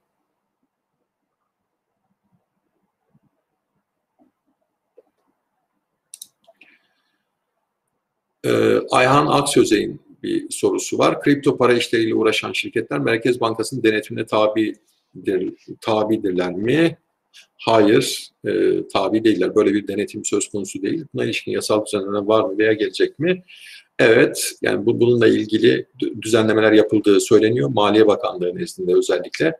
Ee, Ayhan Aksözey'in bir sorusu var. Kripto para işleriyle uğraşan şirketler Merkez Bankası'nın denetimine tabidir, tabidirler mi? Hayır, e, tabi değiller. Böyle bir denetim söz konusu değil. Buna ilişkin yasal düzenleme var mı veya gelecek mi? Evet, yani bu, bununla ilgili düzenlemeler yapıldığı söyleniyor. Maliye Bakanlığı nezdinde özellikle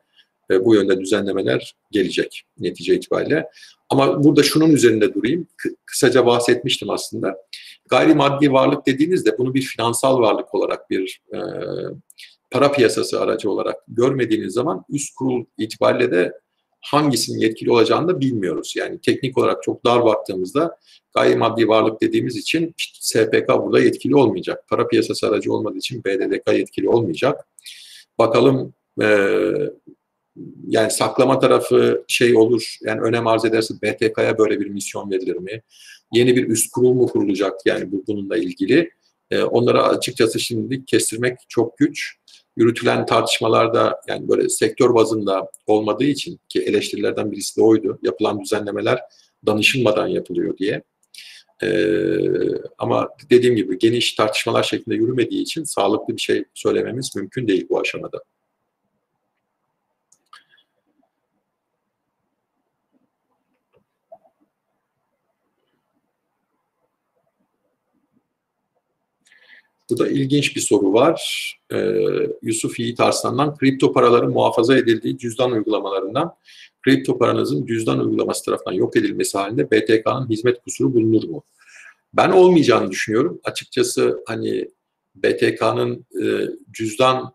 e, bu yönde düzenlemeler gelecek netice itibariyle. Ama burada şunun üzerinde durayım. Kısaca bahsetmiştim aslında. Gayrimaddi varlık dediğinizde bunu bir finansal varlık olarak bir e, para piyasası aracı olarak görmediğiniz zaman üst kurul itibariyle de hangisinin yetkili olacağını da bilmiyoruz. Yani teknik olarak çok dar baktığımızda gayrimaddi varlık dediğimiz için SPK burada yetkili olmayacak. Para piyasası aracı olmadığı için BDDK yetkili olmayacak. Bakalım e, yani saklama tarafı şey olur, yani önem arz ederse BTK'ya böyle bir misyon verilir mi? Yeni bir üst kurul mu kurulacak yani bu, bununla ilgili? E, onları açıkçası şimdi kestirmek çok güç. Yürütülen tartışmalarda yani böyle sektör bazında olmadığı için ki eleştirilerden birisi de oydu. Yapılan düzenlemeler danışılmadan yapılıyor diye. Ee, ama dediğim gibi geniş tartışmalar şeklinde yürümediği için sağlıklı bir şey söylememiz mümkün değil bu aşamada. Burada ilginç bir soru var. Ee, Yusuf Yiğit Arslan'dan kripto paraların muhafaza edildiği cüzdan uygulamalarından kripto paranızın cüzdan uygulaması tarafından yok edilmesi halinde BTK'nın hizmet kusuru bulunur mu? Ben olmayacağını düşünüyorum. Açıkçası hani BTK'nın e, cüzdan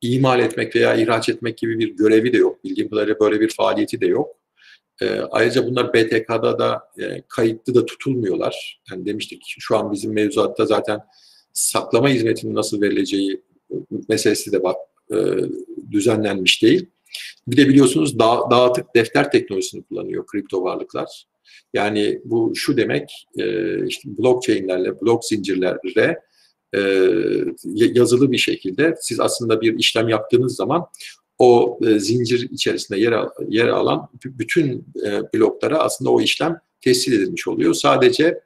imal etmek veya ihraç etmek gibi bir görevi de yok. Bildiğim kadarıyla böyle bir faaliyeti de yok. E, ayrıca bunlar BTK'da da e, kayıtlı da tutulmuyorlar. Yani demiştik şu an bizim mevzuatta zaten saklama hizmetinin nasıl verileceği meselesi de bak, e, düzenlenmiş değil. Bir de biliyorsunuz da, dağıtık defter teknolojisini kullanıyor kripto varlıklar. Yani bu şu demek e, işte blockchain'lerle, blok zincirlerle e, yazılı bir şekilde siz aslında bir işlem yaptığınız zaman o e, zincir içerisinde yer, al, yer alan bütün e, bloklara aslında o işlem tescil edilmiş oluyor. Sadece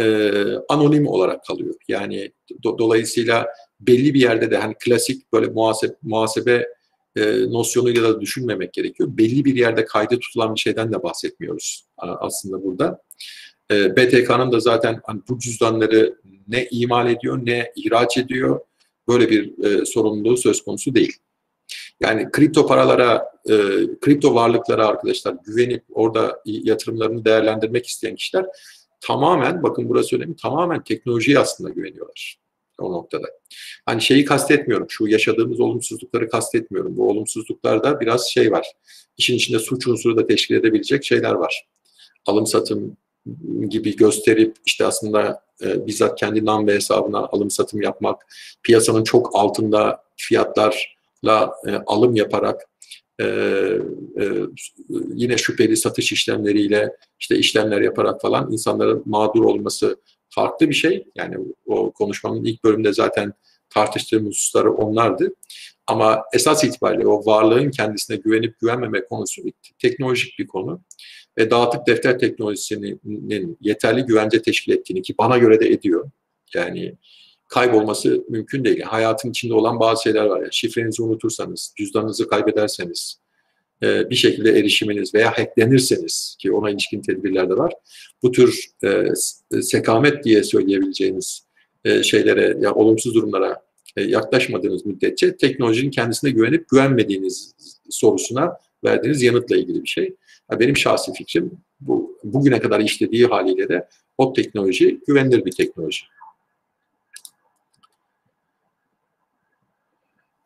e, anonim olarak kalıyor. Yani do, dolayısıyla belli bir yerde de hani klasik böyle muhasebe, muhasebe e, nosyonuyla da düşünmemek gerekiyor. Belli bir yerde kaydı tutulan bir şeyden de bahsetmiyoruz aslında burada. E, BTK'nın da zaten hani bu cüzdanları ne imal ediyor ne ihraç ediyor böyle bir e, sorumluluğu söz konusu değil. Yani kripto paralara, e, kripto varlıklara arkadaşlar güvenip orada yatırımlarını değerlendirmek isteyen kişiler tamamen, bakın burası önemli, tamamen teknolojiye aslında güveniyorlar o noktada. Hani şeyi kastetmiyorum, şu yaşadığımız olumsuzlukları kastetmiyorum. Bu olumsuzluklarda biraz şey var. İşin içinde suç unsuru da teşkil edebilecek şeyler var. Alım satım gibi gösterip işte aslında e, bizzat kendi nam ve hesabına alım satım yapmak, piyasanın çok altında fiyatlarla e, alım yaparak e, e, yine şüpheli satış işlemleriyle işte işlemler yaparak falan insanların mağdur olması farklı bir şey. Yani o konuşmamın ilk bölümünde zaten tartıştığım hususları onlardı. Ama esas itibariyle o varlığın kendisine güvenip güvenmeme konusu bir teknolojik bir konu. Ve dağıtık defter teknolojisinin yeterli güvence teşkil ettiğini ki bana göre de ediyor. Yani kaybolması mümkün değil. Hayatın içinde olan bazı şeyler var. Yani şifrenizi unutursanız, cüzdanınızı kaybederseniz, e, bir şekilde erişiminiz veya hacklenirseniz ki ona ilişkin tedbirler de var. Bu tür e, e, sekamet diye söyleyebileceğiniz şeylere ya olumsuz durumlara yaklaşmadığınız müddetçe teknolojinin kendisine güvenip güvenmediğiniz sorusuna verdiğiniz yanıtla ilgili bir şey. Benim şahsi fikrim bu bugüne kadar işlediği haliyle de o teknoloji güvenilir bir teknoloji.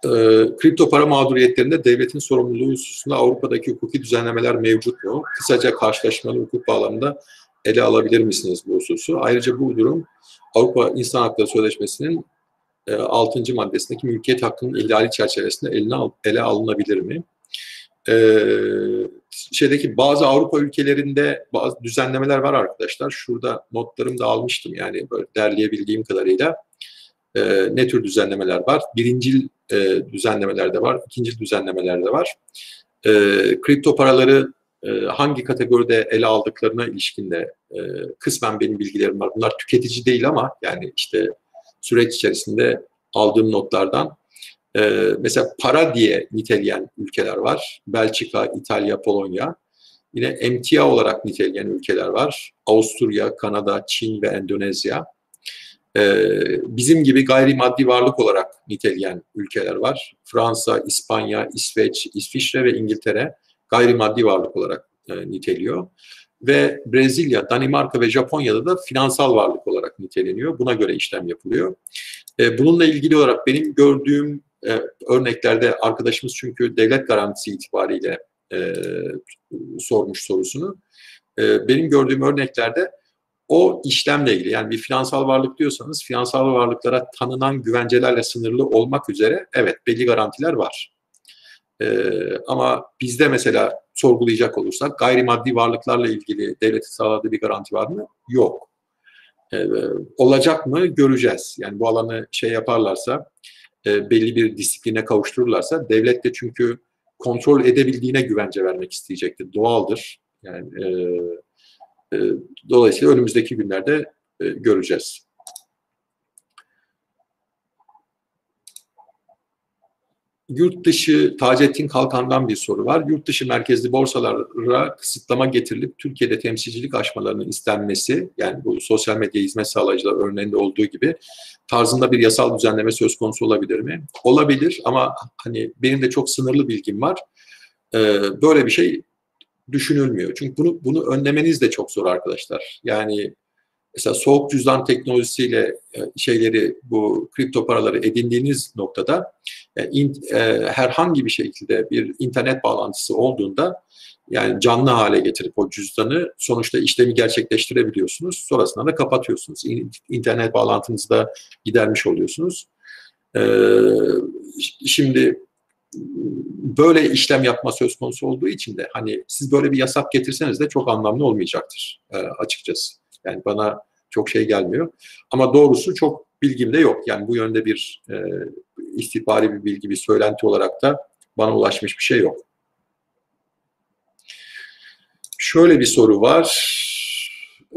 E, kripto para mağduriyetlerinde devletin sorumluluğu hususunda Avrupa'daki hukuki düzenlemeler mevcut mu? Kısaca karşılaşmalı hukuk bağlamında ele alabilir misiniz bu hususu? Ayrıca bu durum Avrupa İnsan Hakları Sözleşmesi'nin e, 6. maddesindeki mülkiyet hakkının ihlali çerçevesinde eline ele alınabilir mi? e, şeydeki bazı Avrupa ülkelerinde bazı düzenlemeler var arkadaşlar. Şurada notlarımı da almıştım yani böyle derleyebildiğim kadarıyla. E, ne tür düzenlemeler var? Birincil e, düzenlemeler de var, ikincil düzenlemeler de var. E, kripto paraları e, hangi kategoride ele aldıklarına ilişkin de e, kısmen benim bilgilerim var. Bunlar tüketici değil ama yani işte süreç içerisinde aldığım notlardan e, mesela para diye niteleyen ülkeler var. Belçika, İtalya, Polonya. Yine emtia olarak niteleyen ülkeler var. Avusturya, Kanada, Çin ve Endonezya. Bizim gibi gayrimaddi varlık olarak niteleyen ülkeler var. Fransa, İspanya, İsveç, İsviçre ve İngiltere gayrimaddi varlık olarak niteliyor. Ve Brezilya, Danimarka ve Japonya'da da finansal varlık olarak niteleniyor. Buna göre işlem yapılıyor. bununla ilgili olarak benim gördüğüm e, örneklerde arkadaşımız çünkü devlet garantisi itibariyle e, sormuş sorusunu. E, benim gördüğüm örneklerde o işlemle ilgili yani bir finansal varlık diyorsanız finansal varlıklara tanınan güvencelerle sınırlı olmak üzere evet belli garantiler var. Ee, ama bizde mesela sorgulayacak olursak gayrimaddi varlıklarla ilgili devletin sağladığı bir garanti var mı? Yok. Ee, olacak mı? Göreceğiz. Yani bu alanı şey yaparlarsa e, belli bir disipline kavuştururlarsa devlet de çünkü kontrol edebildiğine güvence vermek isteyecektir. Doğaldır. Yani e, e, dolayısıyla önümüzdeki günlerde e, göreceğiz. Yurt dışı Taceddin Kalkan'dan bir soru var. Yurt dışı merkezli borsalara kısıtlama getirilip Türkiye'de temsilcilik aşmalarının istenmesi, yani bu sosyal medya hizmet sağlayıcılar örneğinde olduğu gibi tarzında bir yasal düzenleme söz konusu olabilir mi? Olabilir ama hani benim de çok sınırlı bilgim var. Ee, böyle bir şey düşünülmüyor. Çünkü bunu bunu önlemeniz de çok zor arkadaşlar. Yani mesela soğuk cüzdan teknolojisiyle e, şeyleri bu kripto paraları edindiğiniz noktada e, in, e, herhangi bir şekilde bir internet bağlantısı olduğunda yani canlı hale getirip o cüzdanı sonuçta işlemi gerçekleştirebiliyorsunuz. Sonrasında da kapatıyorsunuz. İnternet bağlantınızı da gidermiş oluyorsunuz. Ee, şimdi böyle işlem yapma söz konusu olduğu için de hani siz böyle bir yasak getirseniz de çok anlamlı olmayacaktır e, açıkçası. Yani bana çok şey gelmiyor. Ama doğrusu çok bilgim de yok. Yani bu yönde bir e, istihbari bir bilgi, bir söylenti olarak da bana ulaşmış bir şey yok. Şöyle bir soru var.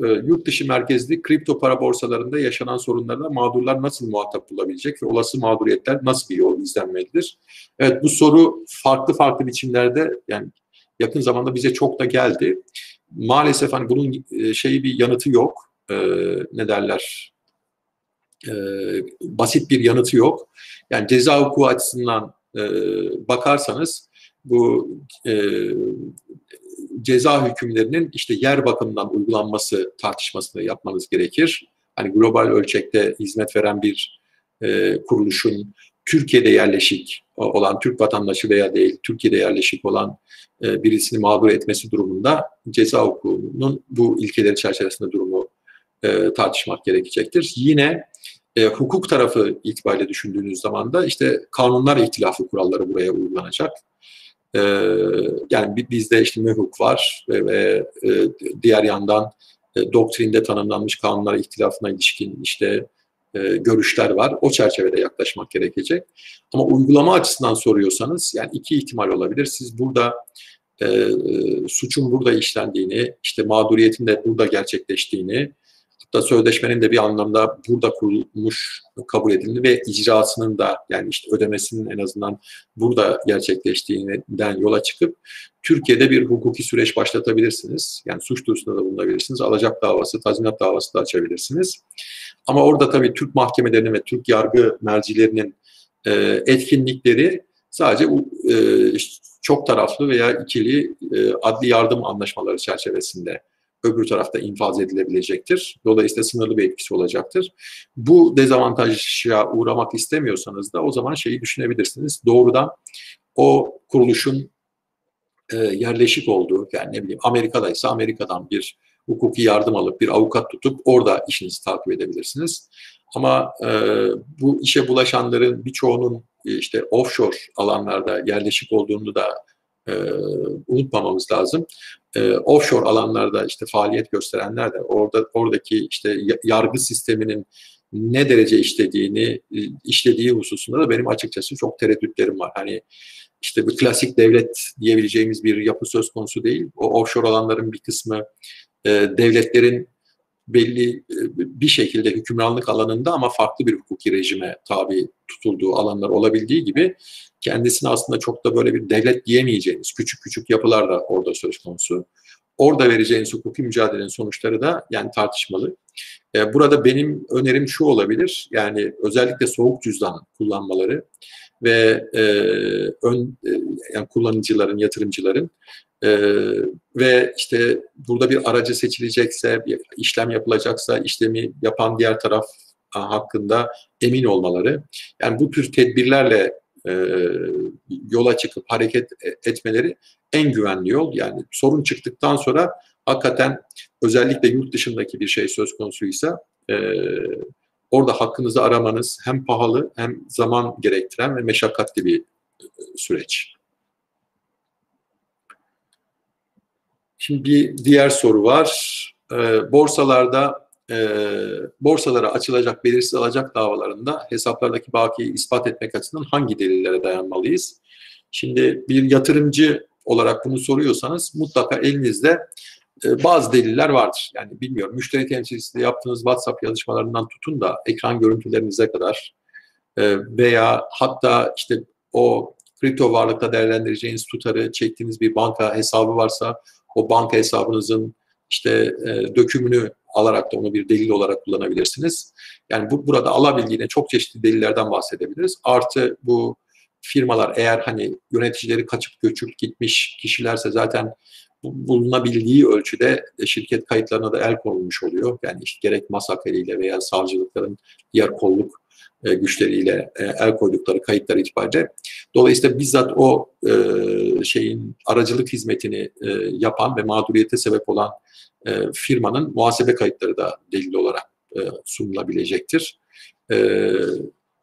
E, yurt dışı merkezli kripto para borsalarında yaşanan sorunlarla mağdurlar nasıl muhatap bulabilecek ve olası mağduriyetler nasıl bir yol izlenmelidir? Evet bu soru farklı farklı biçimlerde yani yakın zamanda bize çok da geldi. Maalesef hani bunun e, şeyi bir yanıtı yok. E, ne derler? E, basit bir yanıtı yok. Yani ceza hukuku açısından e, bakarsanız bu e, ceza hükümlerinin işte yer bakımından uygulanması tartışmasını yapmanız gerekir. Hani global ölçekte hizmet veren bir e, kuruluşun Türkiye'de yerleşik olan Türk vatandaşı veya değil Türkiye'de yerleşik olan e, birisini mağdur etmesi durumunda ceza hukukunun bu ilkeleri çerçevesinde durumu e, tartışmak gerekecektir. Yine e, hukuk tarafı itibariyle düşündüğünüz zaman da işte kanunlar ihtilafı kuralları buraya uygulanacak. E, yani bizde işte mühuk var ve, ve e, diğer yandan e, doktrinde tanımlanmış kanunlar ihtilafına ilişkin işte e, görüşler var. O çerçevede yaklaşmak gerekecek. Ama uygulama açısından soruyorsanız yani iki ihtimal olabilir. Siz burada e suçun burada işlendiğini, işte mağduriyetin de burada gerçekleştiğini, da sözleşmenin de bir anlamda burada kurulmuş, kabul edildi ve icrasının da yani işte ödemesinin en azından burada gerçekleştiğinden yola çıkıp Türkiye'de bir hukuki süreç başlatabilirsiniz. Yani suç duyurusunda da bulunabilirsiniz. Alacak davası, tazminat davası da açabilirsiniz. Ama orada tabii Türk mahkemelerinin ve Türk yargı mercilerinin e, etkinlikleri sadece e, çok taraflı veya ikili e, adli yardım anlaşmaları çerçevesinde öbür tarafta infaz edilebilecektir. Dolayısıyla sınırlı bir etkisi olacaktır. Bu dezavantaja uğramak istemiyorsanız da o zaman şeyi düşünebilirsiniz. Doğrudan o kuruluşun e, yerleşik olduğu, yani ne bileyim Amerika'daysa Amerika'dan bir hukuki yardım alıp bir avukat tutup orada işinizi takip edebilirsiniz. Ama e, bu işe bulaşanların birçoğunun işte offshore alanlarda yerleşik olduğunu da e, unutmamamız lazım. E, offshore alanlarda işte faaliyet gösterenler de orada oradaki işte yargı sisteminin ne derece işlediğini işlediği hususunda da benim açıkçası çok tereddütlerim var. Hani işte bir klasik devlet diyebileceğimiz bir yapı söz konusu değil. O offshore alanların bir kısmı e, devletlerin belli e, bir şekilde hükümranlık alanında ama farklı bir hukuki rejime tabi tutulduğu alanlar olabildiği gibi kendisini aslında çok da böyle bir devlet diyemeyeceğiniz küçük küçük yapılar da orada söz konusu. Orada vereceğiniz hukuki mücadelenin sonuçları da yani tartışmalı. E, burada benim önerim şu olabilir. Yani özellikle soğuk cüzdan kullanmaları ve e, ön e, yani kullanıcıların, yatırımcıların e, ve işte burada bir aracı seçilecekse, bir işlem yapılacaksa işlemi yapan diğer taraf hakkında emin olmaları. Yani bu tür tedbirlerle e, yola çıkıp hareket e, etmeleri en güvenli yol. Yani sorun çıktıktan sonra hakikaten özellikle yurt dışındaki bir şey söz konusuysa e, orada hakkınızı aramanız hem pahalı hem zaman gerektiren ve meşakkatli bir e, süreç. Şimdi bir diğer soru var. E, borsalarda e, borsalara açılacak belirsiz alacak davalarında hesaplardaki bakiyi ispat etmek açısından hangi delillere dayanmalıyız? Şimdi bir yatırımcı olarak bunu soruyorsanız mutlaka elinizde e, bazı deliller vardır. Yani bilmiyorum müşteri temsilcisiyle yaptığınız WhatsApp yazışmalarından tutun da ekran görüntülerinize kadar e, veya hatta işte o kripto varlıkta değerlendireceğiniz tutarı çektiğiniz bir banka hesabı varsa o banka hesabınızın işte e, dökümünü alarak da onu bir delil olarak kullanabilirsiniz. Yani bu burada alabildiğine çok çeşitli delillerden bahsedebiliriz. Artı bu firmalar eğer hani yöneticileri kaçıp göçüp gitmiş kişilerse zaten bulunabildiği ölçüde şirket kayıtlarına da el konulmuş oluyor. Yani işte gerek masak eliyle veya savcılıkların diğer kolluk e, güçleriyle e, el koydukları kayıtlar itibariyle. Dolayısıyla bizzat o e, şeyin aracılık hizmetini yapan ve mağduriyete sebep olan firmanın muhasebe kayıtları da delil olarak sunulabilecektir.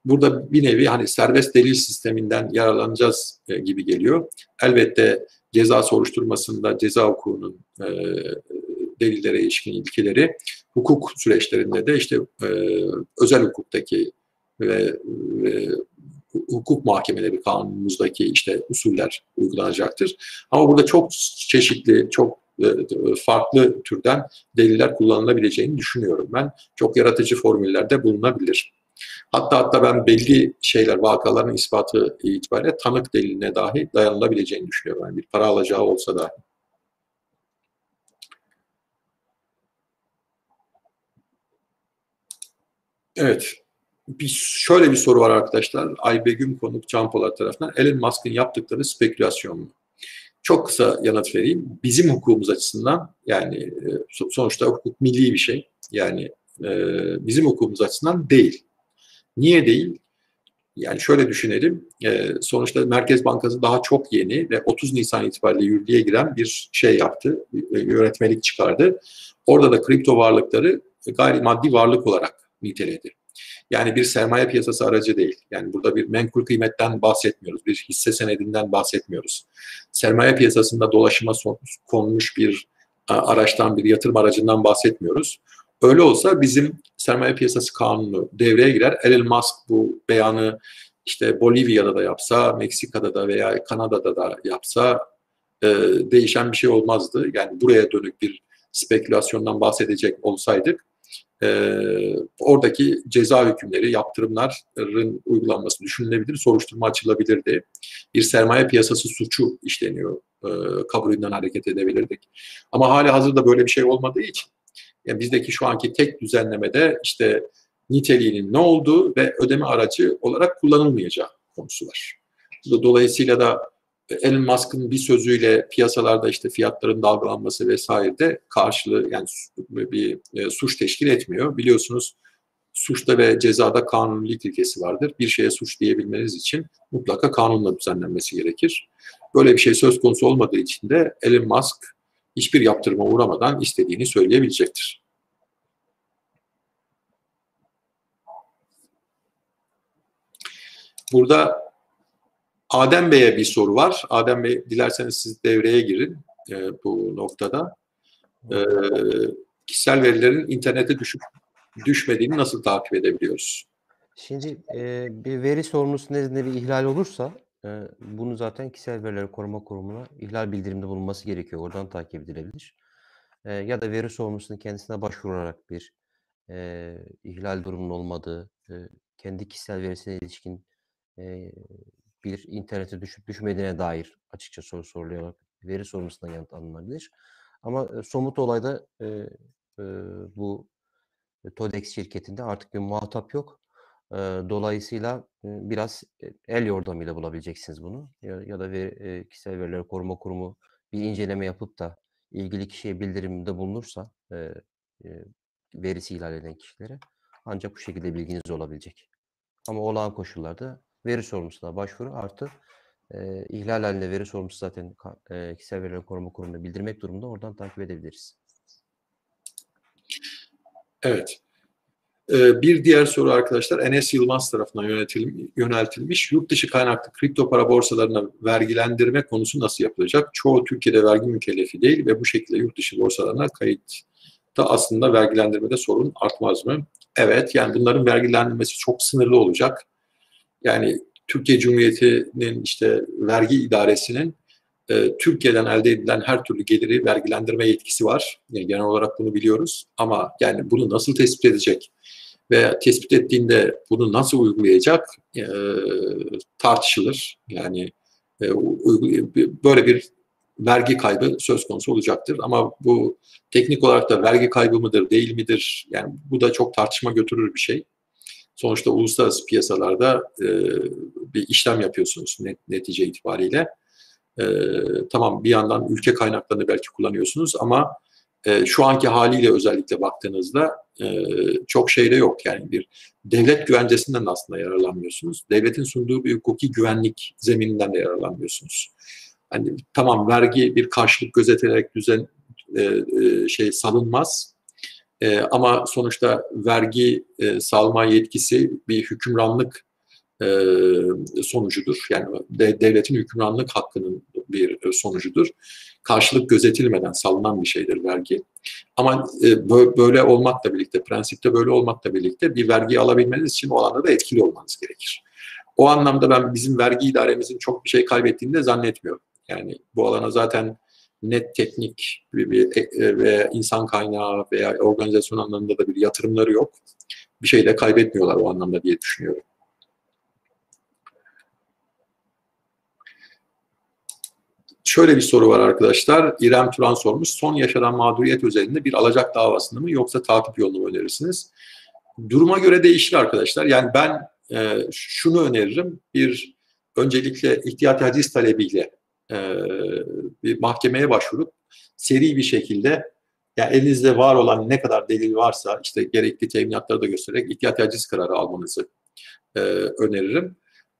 Burada bir nevi hani serbest delil sisteminden yararlanacağız gibi geliyor. Elbette ceza soruşturmasında ceza hukukunun e, delillere ilişkin ilkeleri, hukuk süreçlerinde de işte e, özel hukuktaki ve, ve hukuk mahkemeleri kanunumuzdaki işte usuller uygulanacaktır. Ama burada çok çeşitli, çok e, farklı türden deliller kullanılabileceğini düşünüyorum ben. Çok yaratıcı formüllerde bulunabilir. Hatta hatta ben belli şeyler, vakaların ispatı itibariyle tanık deliline dahi dayanılabileceğini düşünüyorum. Yani bir para alacağı olsa da. Evet. Bir, şöyle bir soru var arkadaşlar. Aybegüm konuk Can Polat tarafından. Elon Musk'ın yaptıkları spekülasyon mu? Çok kısa yanıt vereyim. Bizim hukukumuz açısından yani e, sonuçta hukuk milli bir şey. Yani e, bizim hukukumuz açısından değil. Niye değil? Yani şöyle düşünelim, e, sonuçta Merkez Bankası daha çok yeni ve 30 Nisan itibariyle yürürlüğe giren bir şey yaptı, yönetmelik çıkardı. Orada da kripto varlıkları gayri maddi varlık olarak niteledi. Yani bir sermaye piyasası aracı değil. Yani burada bir menkul kıymetten bahsetmiyoruz, bir hisse senedinden bahsetmiyoruz. Sermaye piyasasında dolaşıma konmuş bir araçtan, bir yatırım aracından bahsetmiyoruz. Öyle olsa bizim sermaye piyasası kanunu devreye girer. Elon Musk bu beyanı işte Bolivya'da da yapsa, Meksika'da da veya Kanada'da da yapsa e, değişen bir şey olmazdı. Yani buraya dönük bir spekülasyondan bahsedecek olsaydık e, oradaki ceza hükümleri, yaptırımların uygulanması düşünülebilir, soruşturma açılabilirdi. Bir sermaye piyasası suçu işleniyor e, kabulünden hareket edebilirdik. Ama hali hazırda böyle bir şey olmadığı için yani bizdeki şu anki tek düzenlemede işte niteliğinin ne olduğu ve ödeme aracı olarak kullanılmayacağı konusu var. Dolayısıyla da Elon Musk'ın bir sözüyle piyasalarda işte fiyatların dalgalanması vesaire de karşılığı yani bir e, suç teşkil etmiyor. Biliyorsunuz suçta ve cezada kanunilik ilkesi vardır. Bir şeye suç diyebilmeniz için mutlaka kanunla düzenlenmesi gerekir. Böyle bir şey söz konusu olmadığı için de Elon Musk hiçbir yaptırıma uğramadan istediğini söyleyebilecektir. Burada Adem Bey'e bir soru var. Adem Bey dilerseniz siz devreye girin e, bu noktada. E, kişisel verilerin internete düşüp düşmediğini nasıl takip edebiliyoruz? Şimdi e, bir veri sorumlusu nezdinde bir ihlal olursa e, bunu zaten kişisel verileri koruma kurumuna ihlal bildirimde bulunması gerekiyor. Oradan takip edilebilir. E, ya da veri sorumlusunun kendisine başvurarak bir e, ihlal durumunun olmadığı, e, kendi kişisel verisine ilişkin e, bir internete düşüp düşmediğine dair açıkça soru sorularak veri sorumlusuna yanıt alınabilir. Ama e, somut olayda e, e, bu TODEX şirketinde artık bir muhatap yok. E, dolayısıyla e, biraz el yordamıyla bulabileceksiniz bunu. Ya, ya da veri, e, kişisel verileri koruma kurumu bir inceleme yapıp da ilgili kişiye bildirimde bulunursa e, e, verisi ihlal eden kişilere ancak bu şekilde bilginiz olabilecek. Ama olağan koşullarda veri sorumlusuna başvuru artı e, ihlal halinde veri sorumlusu zaten e, kişisel verileri koruma kurumuna bildirmek durumunda oradan takip edebiliriz. Evet. Ee, bir diğer soru arkadaşlar Enes Yılmaz tarafından yöneltilmiş. Yurt dışı kaynaklı kripto para borsalarına vergilendirme konusu nasıl yapılacak? Çoğu Türkiye'de vergi mükellefi değil ve bu şekilde yurt dışı borsalarına kayıtta aslında vergilendirmede sorun artmaz mı? Evet yani bunların vergilendirmesi çok sınırlı olacak. Yani Türkiye Cumhuriyeti'nin işte vergi idaresinin e, Türkiye'den elde edilen her türlü geliri vergilendirme yetkisi var. Yani genel olarak bunu biliyoruz. Ama yani bunu nasıl tespit edecek ve tespit ettiğinde bunu nasıl uygulayacak e, tartışılır. Yani e, böyle bir vergi kaybı söz konusu olacaktır. Ama bu teknik olarak da vergi kaybı mıdır, değil midir? Yani bu da çok tartışma götürür bir şey. Sonuçta uluslararası piyasalarda e, bir işlem yapıyorsunuz net, netice itibariyle. E, tamam bir yandan ülke kaynaklarını belki kullanıyorsunuz ama e, şu anki haliyle özellikle baktığınızda e, çok şeyde yok. Yani bir devlet güvencesinden aslında yararlanmıyorsunuz. Devletin sunduğu bir hukuki güvenlik zemininden de yararlanmıyorsunuz. Hani tamam vergi bir karşılık gözetilerek düzen e, e, şey salınmaz. E, ama sonuçta vergi e, salma yetkisi bir hükümranlık e, sonucudur. Yani de, devletin hükümranlık hakkının bir sonucudur. Karşılık gözetilmeden salınan bir şeydir vergi. Ama e, böyle olmakla birlikte, prensipte böyle olmakla birlikte bir vergi alabilmeniz için o alanda da etkili olmanız gerekir. O anlamda ben bizim vergi idaremizin çok bir şey kaybettiğini de zannetmiyorum. Yani bu alana zaten net teknik bir e, ve insan kaynağı veya organizasyon anlamında da bir yatırımları yok. Bir şey de kaybetmiyorlar o anlamda diye düşünüyorum. Şöyle bir soru var arkadaşlar. İrem Turan sormuş. Son yaşanan mağduriyet özelinde bir alacak davasını mı yoksa takip yolunu mu önerirsiniz? Duruma göre değişir arkadaşlar. Yani ben e, şunu öneririm. Bir öncelikle ihtiyati haciz talebiyle e, bir mahkemeye başvurup seri bir şekilde yani elinizde var olan ne kadar delil varsa işte gerekli teminatları da göstererek ihtiyati haciz kararı almanızı e, öneririm.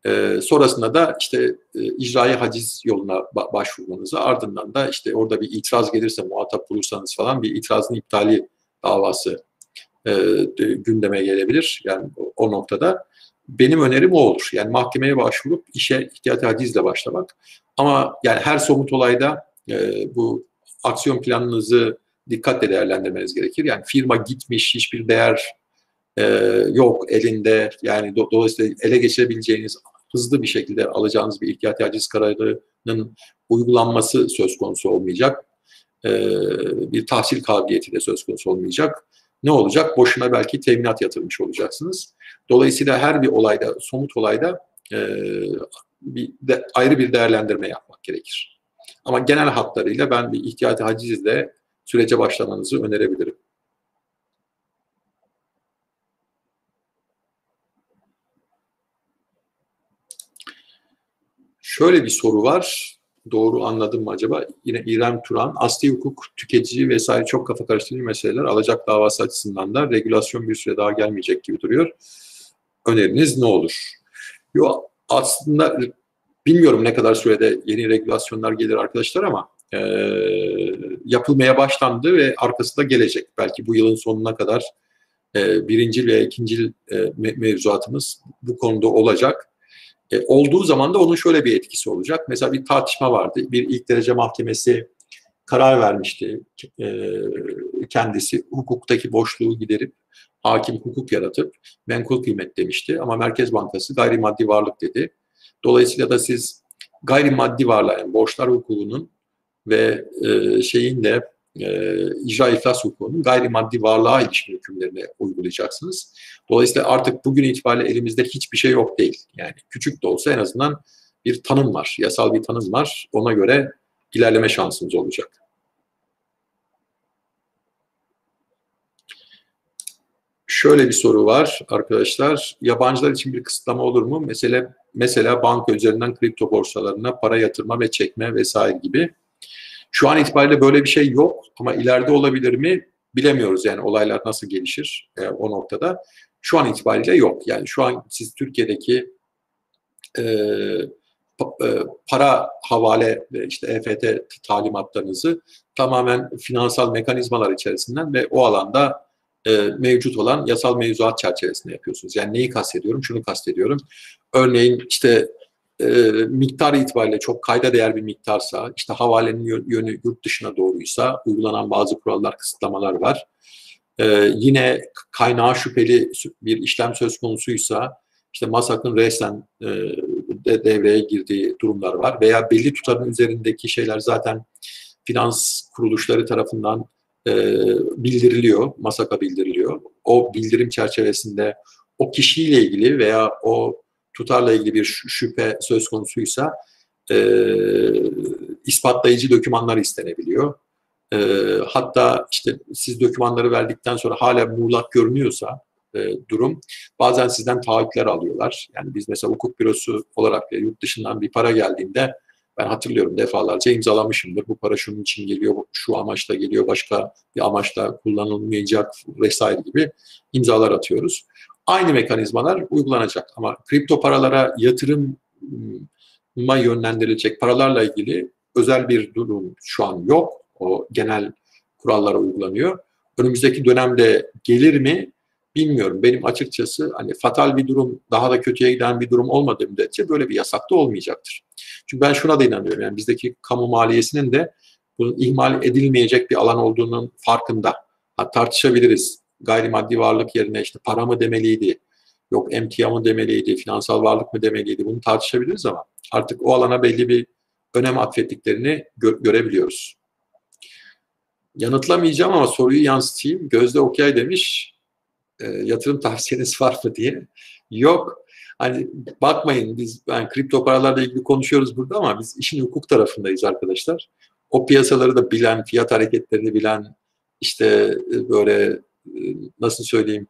E, sonrasında da işte e, icrai haciz yoluna ba- başvurmanızı ardından da işte orada bir itiraz gelirse muhatap bulursanız falan bir itirazın iptali davası e, gündeme gelebilir. Yani o, o noktada benim önerim o olur. Yani mahkemeye başvurup işe ihtiyati hacizle başlamak. Ama yani her somut olayda e, bu aksiyon planınızı dikkatle değerlendirmeniz gerekir. Yani firma gitmiş, hiçbir değer e, yok elinde. Yani do, dolayısıyla ele geçirebileceğiniz hızlı bir şekilde alacağınız bir ihtiyati haciz kararının uygulanması söz konusu olmayacak. E, bir tahsil kabiliyeti de söz konusu olmayacak. Ne olacak? Boşuna belki teminat yatırmış olacaksınız. Dolayısıyla her bir olayda, somut olayda e, bir de, ayrı bir değerlendirme yapmak gerekir. Ama genel hatlarıyla ben bir ihtiyati hacizle sürece başlamanızı önerebilirim. Şöyle bir soru var. Doğru anladım mı acaba? Yine İrem Turan. Asli hukuk, tüketici vesaire çok kafa karıştırıcı meseleler alacak davası açısından da regülasyon bir süre daha gelmeyecek gibi duruyor. Öneriniz ne olur? Yo, aslında bilmiyorum ne kadar sürede yeni regülasyonlar gelir arkadaşlar ama e, yapılmaya başlandı ve arkası da gelecek. Belki bu yılın sonuna kadar e, birinci ve ikinci e, mevzuatımız bu konuda olacak. E, olduğu zaman da onun şöyle bir etkisi olacak. Mesela bir tartışma vardı. Bir ilk derece mahkemesi karar vermişti. E, kendisi hukuktaki boşluğu giderip hakim hukuk yaratıp menkul kıymet demişti. Ama Merkez Bankası gayrimaddi varlık dedi. Dolayısıyla da siz gayrimaddi varlığa yani borçlar hukukunun ve e, şeyin de e, icra iflas hukukunun gayrimaddi varlığa ilişkin hükümlerini uygulayacaksınız. Dolayısıyla artık bugün itibariyle elimizde hiçbir şey yok değil. Yani küçük de olsa en azından bir tanım var, yasal bir tanım var. Ona göre ilerleme şansımız olacak. Şöyle bir soru var arkadaşlar. Yabancılar için bir kısıtlama olur mu? Mesela mesela banka üzerinden kripto borsalarına para yatırma ve çekme vesaire gibi. Şu an itibariyle böyle bir şey yok ama ileride olabilir mi bilemiyoruz yani olaylar nasıl gelişir e, o noktada. Şu an itibariyle yok. Yani şu an siz Türkiye'deki e, e, para havale işte EFT talimatlarınızı tamamen finansal mekanizmalar içerisinden ve o alanda e, mevcut olan yasal mevzuat çerçevesinde yapıyorsunuz. Yani neyi kastediyorum? Şunu kastediyorum. Örneğin işte e, miktar itibariyle çok kayda değer bir miktarsa, işte havalenin yönü yurt dışına doğruysa uygulanan bazı kurallar, kısıtlamalar var. E, yine kaynağı şüpheli bir işlem söz konusuysa, işte MASAK'ın resen e, de devreye girdiği durumlar var veya belli tutarın üzerindeki şeyler zaten finans kuruluşları tarafından e, bildiriliyor, MASAK'a bildiriliyor. O bildirim çerçevesinde o kişiyle ilgili veya o tutarla ilgili bir şüphe söz konusuysa e, ispatlayıcı dokümanlar istenebiliyor. E, hatta işte siz dokümanları verdikten sonra hala muğlak görünüyorsa e, durum bazen sizden taahhütler alıyorlar. Yani biz mesela hukuk bürosu olarak ya, yurt dışından bir para geldiğinde ben hatırlıyorum defalarca imzalamışımdır. Bu para şunun için geliyor, şu amaçla geliyor, başka bir amaçla kullanılmayacak vesaire gibi imzalar atıyoruz aynı mekanizmalar uygulanacak. Ama kripto paralara yatırıma yönlendirilecek paralarla ilgili özel bir durum şu an yok. O genel kurallara uygulanıyor. Önümüzdeki dönemde gelir mi bilmiyorum. Benim açıkçası hani fatal bir durum, daha da kötüye giden bir durum olmadığı müddetçe böyle bir yasak da olmayacaktır. Çünkü ben şuna da inanıyorum. Yani bizdeki kamu maliyesinin de bunun ihmal edilmeyecek bir alan olduğunun farkında. Ha, tartışabiliriz gayrimaddi varlık yerine işte para mı demeliydi, yok emtia mı demeliydi, finansal varlık mı demeliydi bunu tartışabiliriz ama artık o alana belli bir önem atfettiklerini gö- görebiliyoruz. Yanıtlamayacağım ama soruyu yansıtayım. Gözde Okyay demiş, e, yatırım tavsiyeniz var mı diye. Yok. Hani bakmayın biz yani kripto paralarla ilgili konuşuyoruz burada ama biz işin hukuk tarafındayız arkadaşlar. O piyasaları da bilen, fiyat hareketlerini bilen, işte böyle nasıl söyleyeyim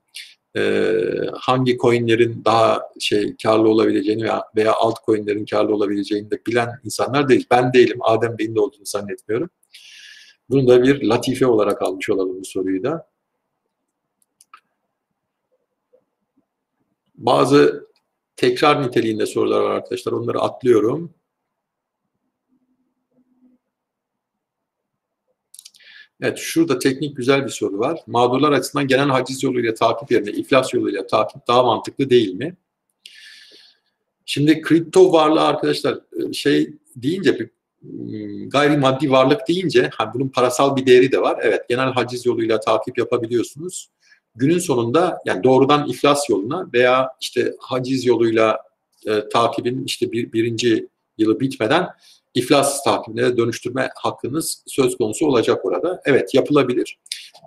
e, hangi coinlerin daha şey karlı olabileceğini veya, veya altcoinlerin karlı olabileceğini de bilen insanlar değil. Ben değilim. Adem Bey'in de olduğunu zannetmiyorum. Bunu da bir latife olarak almış olalım bu soruyu da. Bazı tekrar niteliğinde sorular var arkadaşlar. Onları atlıyorum. Evet şurada teknik güzel bir soru var. Mağdurlar açısından gelen haciz yoluyla takip yerine iflas yoluyla takip daha mantıklı değil mi? Şimdi kripto varlığı arkadaşlar e, şey deyince bir hmm, gayrimaddi varlık deyince ha, bunun parasal bir değeri de var. Evet genel haciz yoluyla takip yapabiliyorsunuz. Günün sonunda yani doğrudan iflas yoluna veya işte haciz yoluyla e, takibin işte bir, birinci yılı bitmeden iflas takibine dönüştürme hakkınız söz konusu olacak orada. Evet yapılabilir.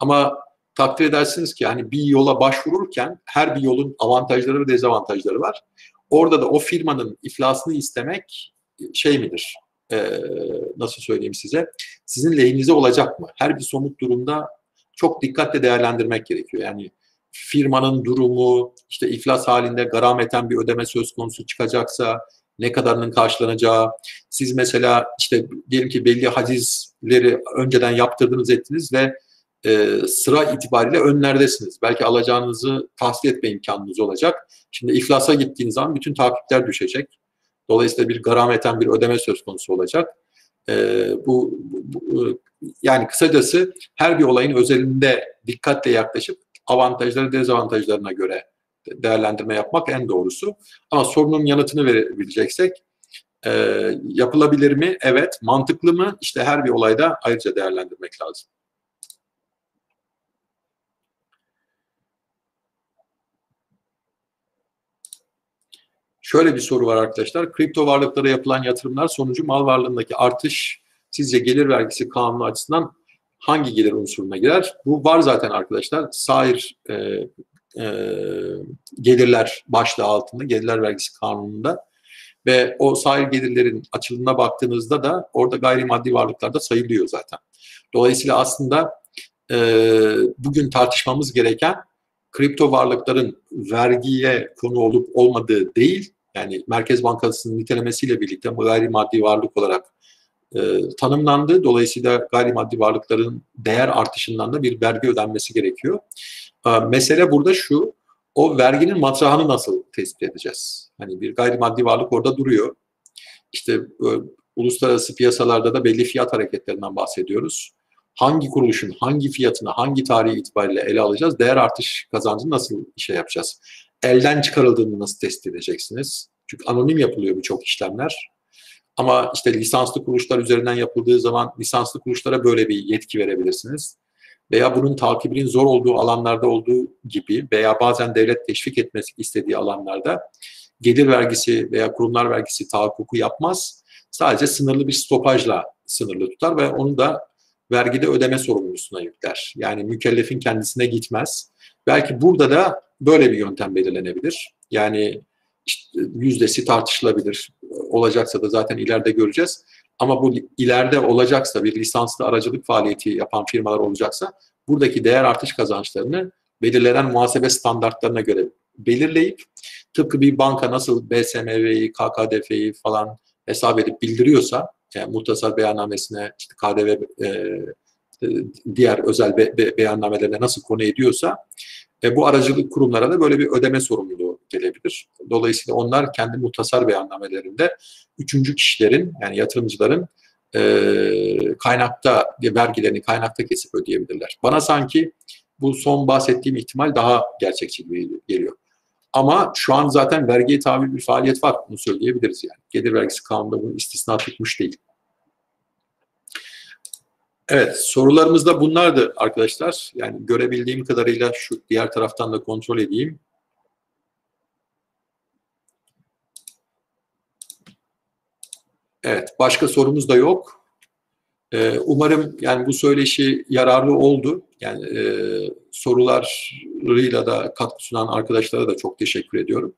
Ama takdir edersiniz ki hani bir yola başvururken her bir yolun avantajları ve dezavantajları var. Orada da o firmanın iflasını istemek şey midir? Ee, nasıl söyleyeyim size? Sizin lehinize olacak mı? Her bir somut durumda çok dikkatle değerlendirmek gerekiyor. Yani firmanın durumu, işte iflas halinde garameten bir ödeme söz konusu çıkacaksa, ne kadarının karşılanacağı, siz mesela işte diyelim ki belli hacizleri önceden yaptırdınız ettiniz ve e, sıra itibariyle önlerdesiniz. Belki alacağınızı tahsil etme imkanınız olacak. Şimdi iflasa gittiğiniz zaman bütün takipler düşecek. Dolayısıyla bir garameten bir ödeme söz konusu olacak. E, bu, bu yani kısacası her bir olayın özelinde dikkatle yaklaşıp avantajları dezavantajlarına göre değerlendirme yapmak en doğrusu. Ama sorunun yanıtını verebileceksek e, yapılabilir mi? Evet. Mantıklı mı? İşte her bir olayda ayrıca değerlendirmek lazım. Şöyle bir soru var arkadaşlar. Kripto varlıklara yapılan yatırımlar sonucu mal varlığındaki artış sizce gelir vergisi kanunu açısından hangi gelir unsuruna girer? Bu var zaten arkadaşlar. Sair e, e, gelirler başlığı altında, gelirler vergisi kanununda ve o sair gelirlerin açılımına baktığınızda da orada gayrimaddi varlıklar da sayılıyor zaten. Dolayısıyla aslında e, bugün tartışmamız gereken kripto varlıkların vergiye konu olup olmadığı değil, yani Merkez Bankası'nın nitelemesiyle birlikte gayrimaddi varlık olarak e, tanımlandı. Dolayısıyla gayrimaddi varlıkların değer artışından da bir vergi ödenmesi gerekiyor. E, mesele burada şu, o verginin matrahını nasıl tespit edeceğiz? Hani bir gayrimaddi varlık orada duruyor. İşte e, uluslararası piyasalarda da belli fiyat hareketlerinden bahsediyoruz. Hangi kuruluşun hangi fiyatını hangi tarihi itibariyle ele alacağız? Değer artış kazancını nasıl işe yapacağız? Elden çıkarıldığını nasıl tespit edeceksiniz? Çünkü anonim yapılıyor birçok işlemler. Ama işte lisanslı kuruluşlar üzerinden yapıldığı zaman lisanslı kuruluşlara böyle bir yetki verebilirsiniz. Veya bunun takibinin zor olduğu alanlarda olduğu gibi veya bazen devlet teşvik etmesi istediği alanlarda gelir vergisi veya kurumlar vergisi tahakkuku yapmaz. Sadece sınırlı bir stopajla sınırlı tutar ve onu da vergide ödeme sorumlusuna yükler. Yani mükellefin kendisine gitmez. Belki burada da böyle bir yöntem belirlenebilir. Yani işte yüzdesi tartışılabilir. Olacaksa da zaten ileride göreceğiz. Ama bu ileride olacaksa bir lisanslı aracılık faaliyeti yapan firmalar olacaksa buradaki değer artış kazançlarını belirlenen muhasebe standartlarına göre belirleyip tıpkı bir banka nasıl BSMV'yi, KKDF'yi falan hesap edip bildiriyorsa yani muhtasar beyannamesine işte KDV e, e, diğer özel be, be, beyannamelerine nasıl konu ediyorsa e, bu aracılık kurumlara da böyle bir ödeme sorumluluğu gelebilir. Dolayısıyla onlar kendi muhtasar beyannamelerinde üçüncü kişilerin yani yatırımcıların e, kaynakta vergilerini kaynakta kesip ödeyebilirler. Bana sanki bu son bahsettiğim ihtimal daha gerçekçi gibi geliyor. Ama şu an zaten vergiye tabi bir faaliyet var. Bunu söyleyebiliriz yani. Gelir vergisi kanunda bunun istisna tutmuş değil. Evet, sorularımız da bunlardı arkadaşlar. Yani görebildiğim kadarıyla şu diğer taraftan da kontrol edeyim. Evet, başka sorumuz da yok. Ee, umarım yani bu söyleşi yararlı oldu. Yani e, sorularıyla da katkı sunan arkadaşlara da çok teşekkür ediyorum.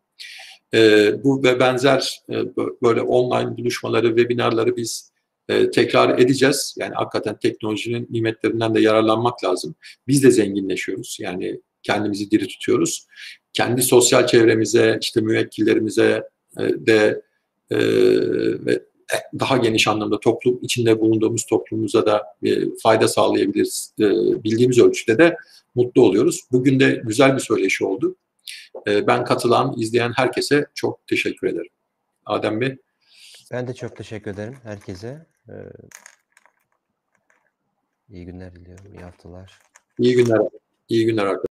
E, bu ve benzer e, böyle online buluşmaları, webinarları biz e, tekrar edeceğiz. Yani hakikaten teknolojinin nimetlerinden de yararlanmak lazım. Biz de zenginleşiyoruz. Yani kendimizi diri tutuyoruz. Kendi sosyal çevremize, işte müvekkillerimize e, de e, ve daha geniş anlamda toplum içinde bulunduğumuz toplumumuza da fayda sağlayabiliriz bildiğimiz ölçüde de mutlu oluyoruz. Bugün de güzel bir söyleşi oldu. Ben katılan, izleyen herkese çok teşekkür ederim. Adem Bey. Ben de çok teşekkür ederim herkese. Ee, iyi günler diliyorum, iyi haftalar. İyi günler. İyi günler arkadaşlar.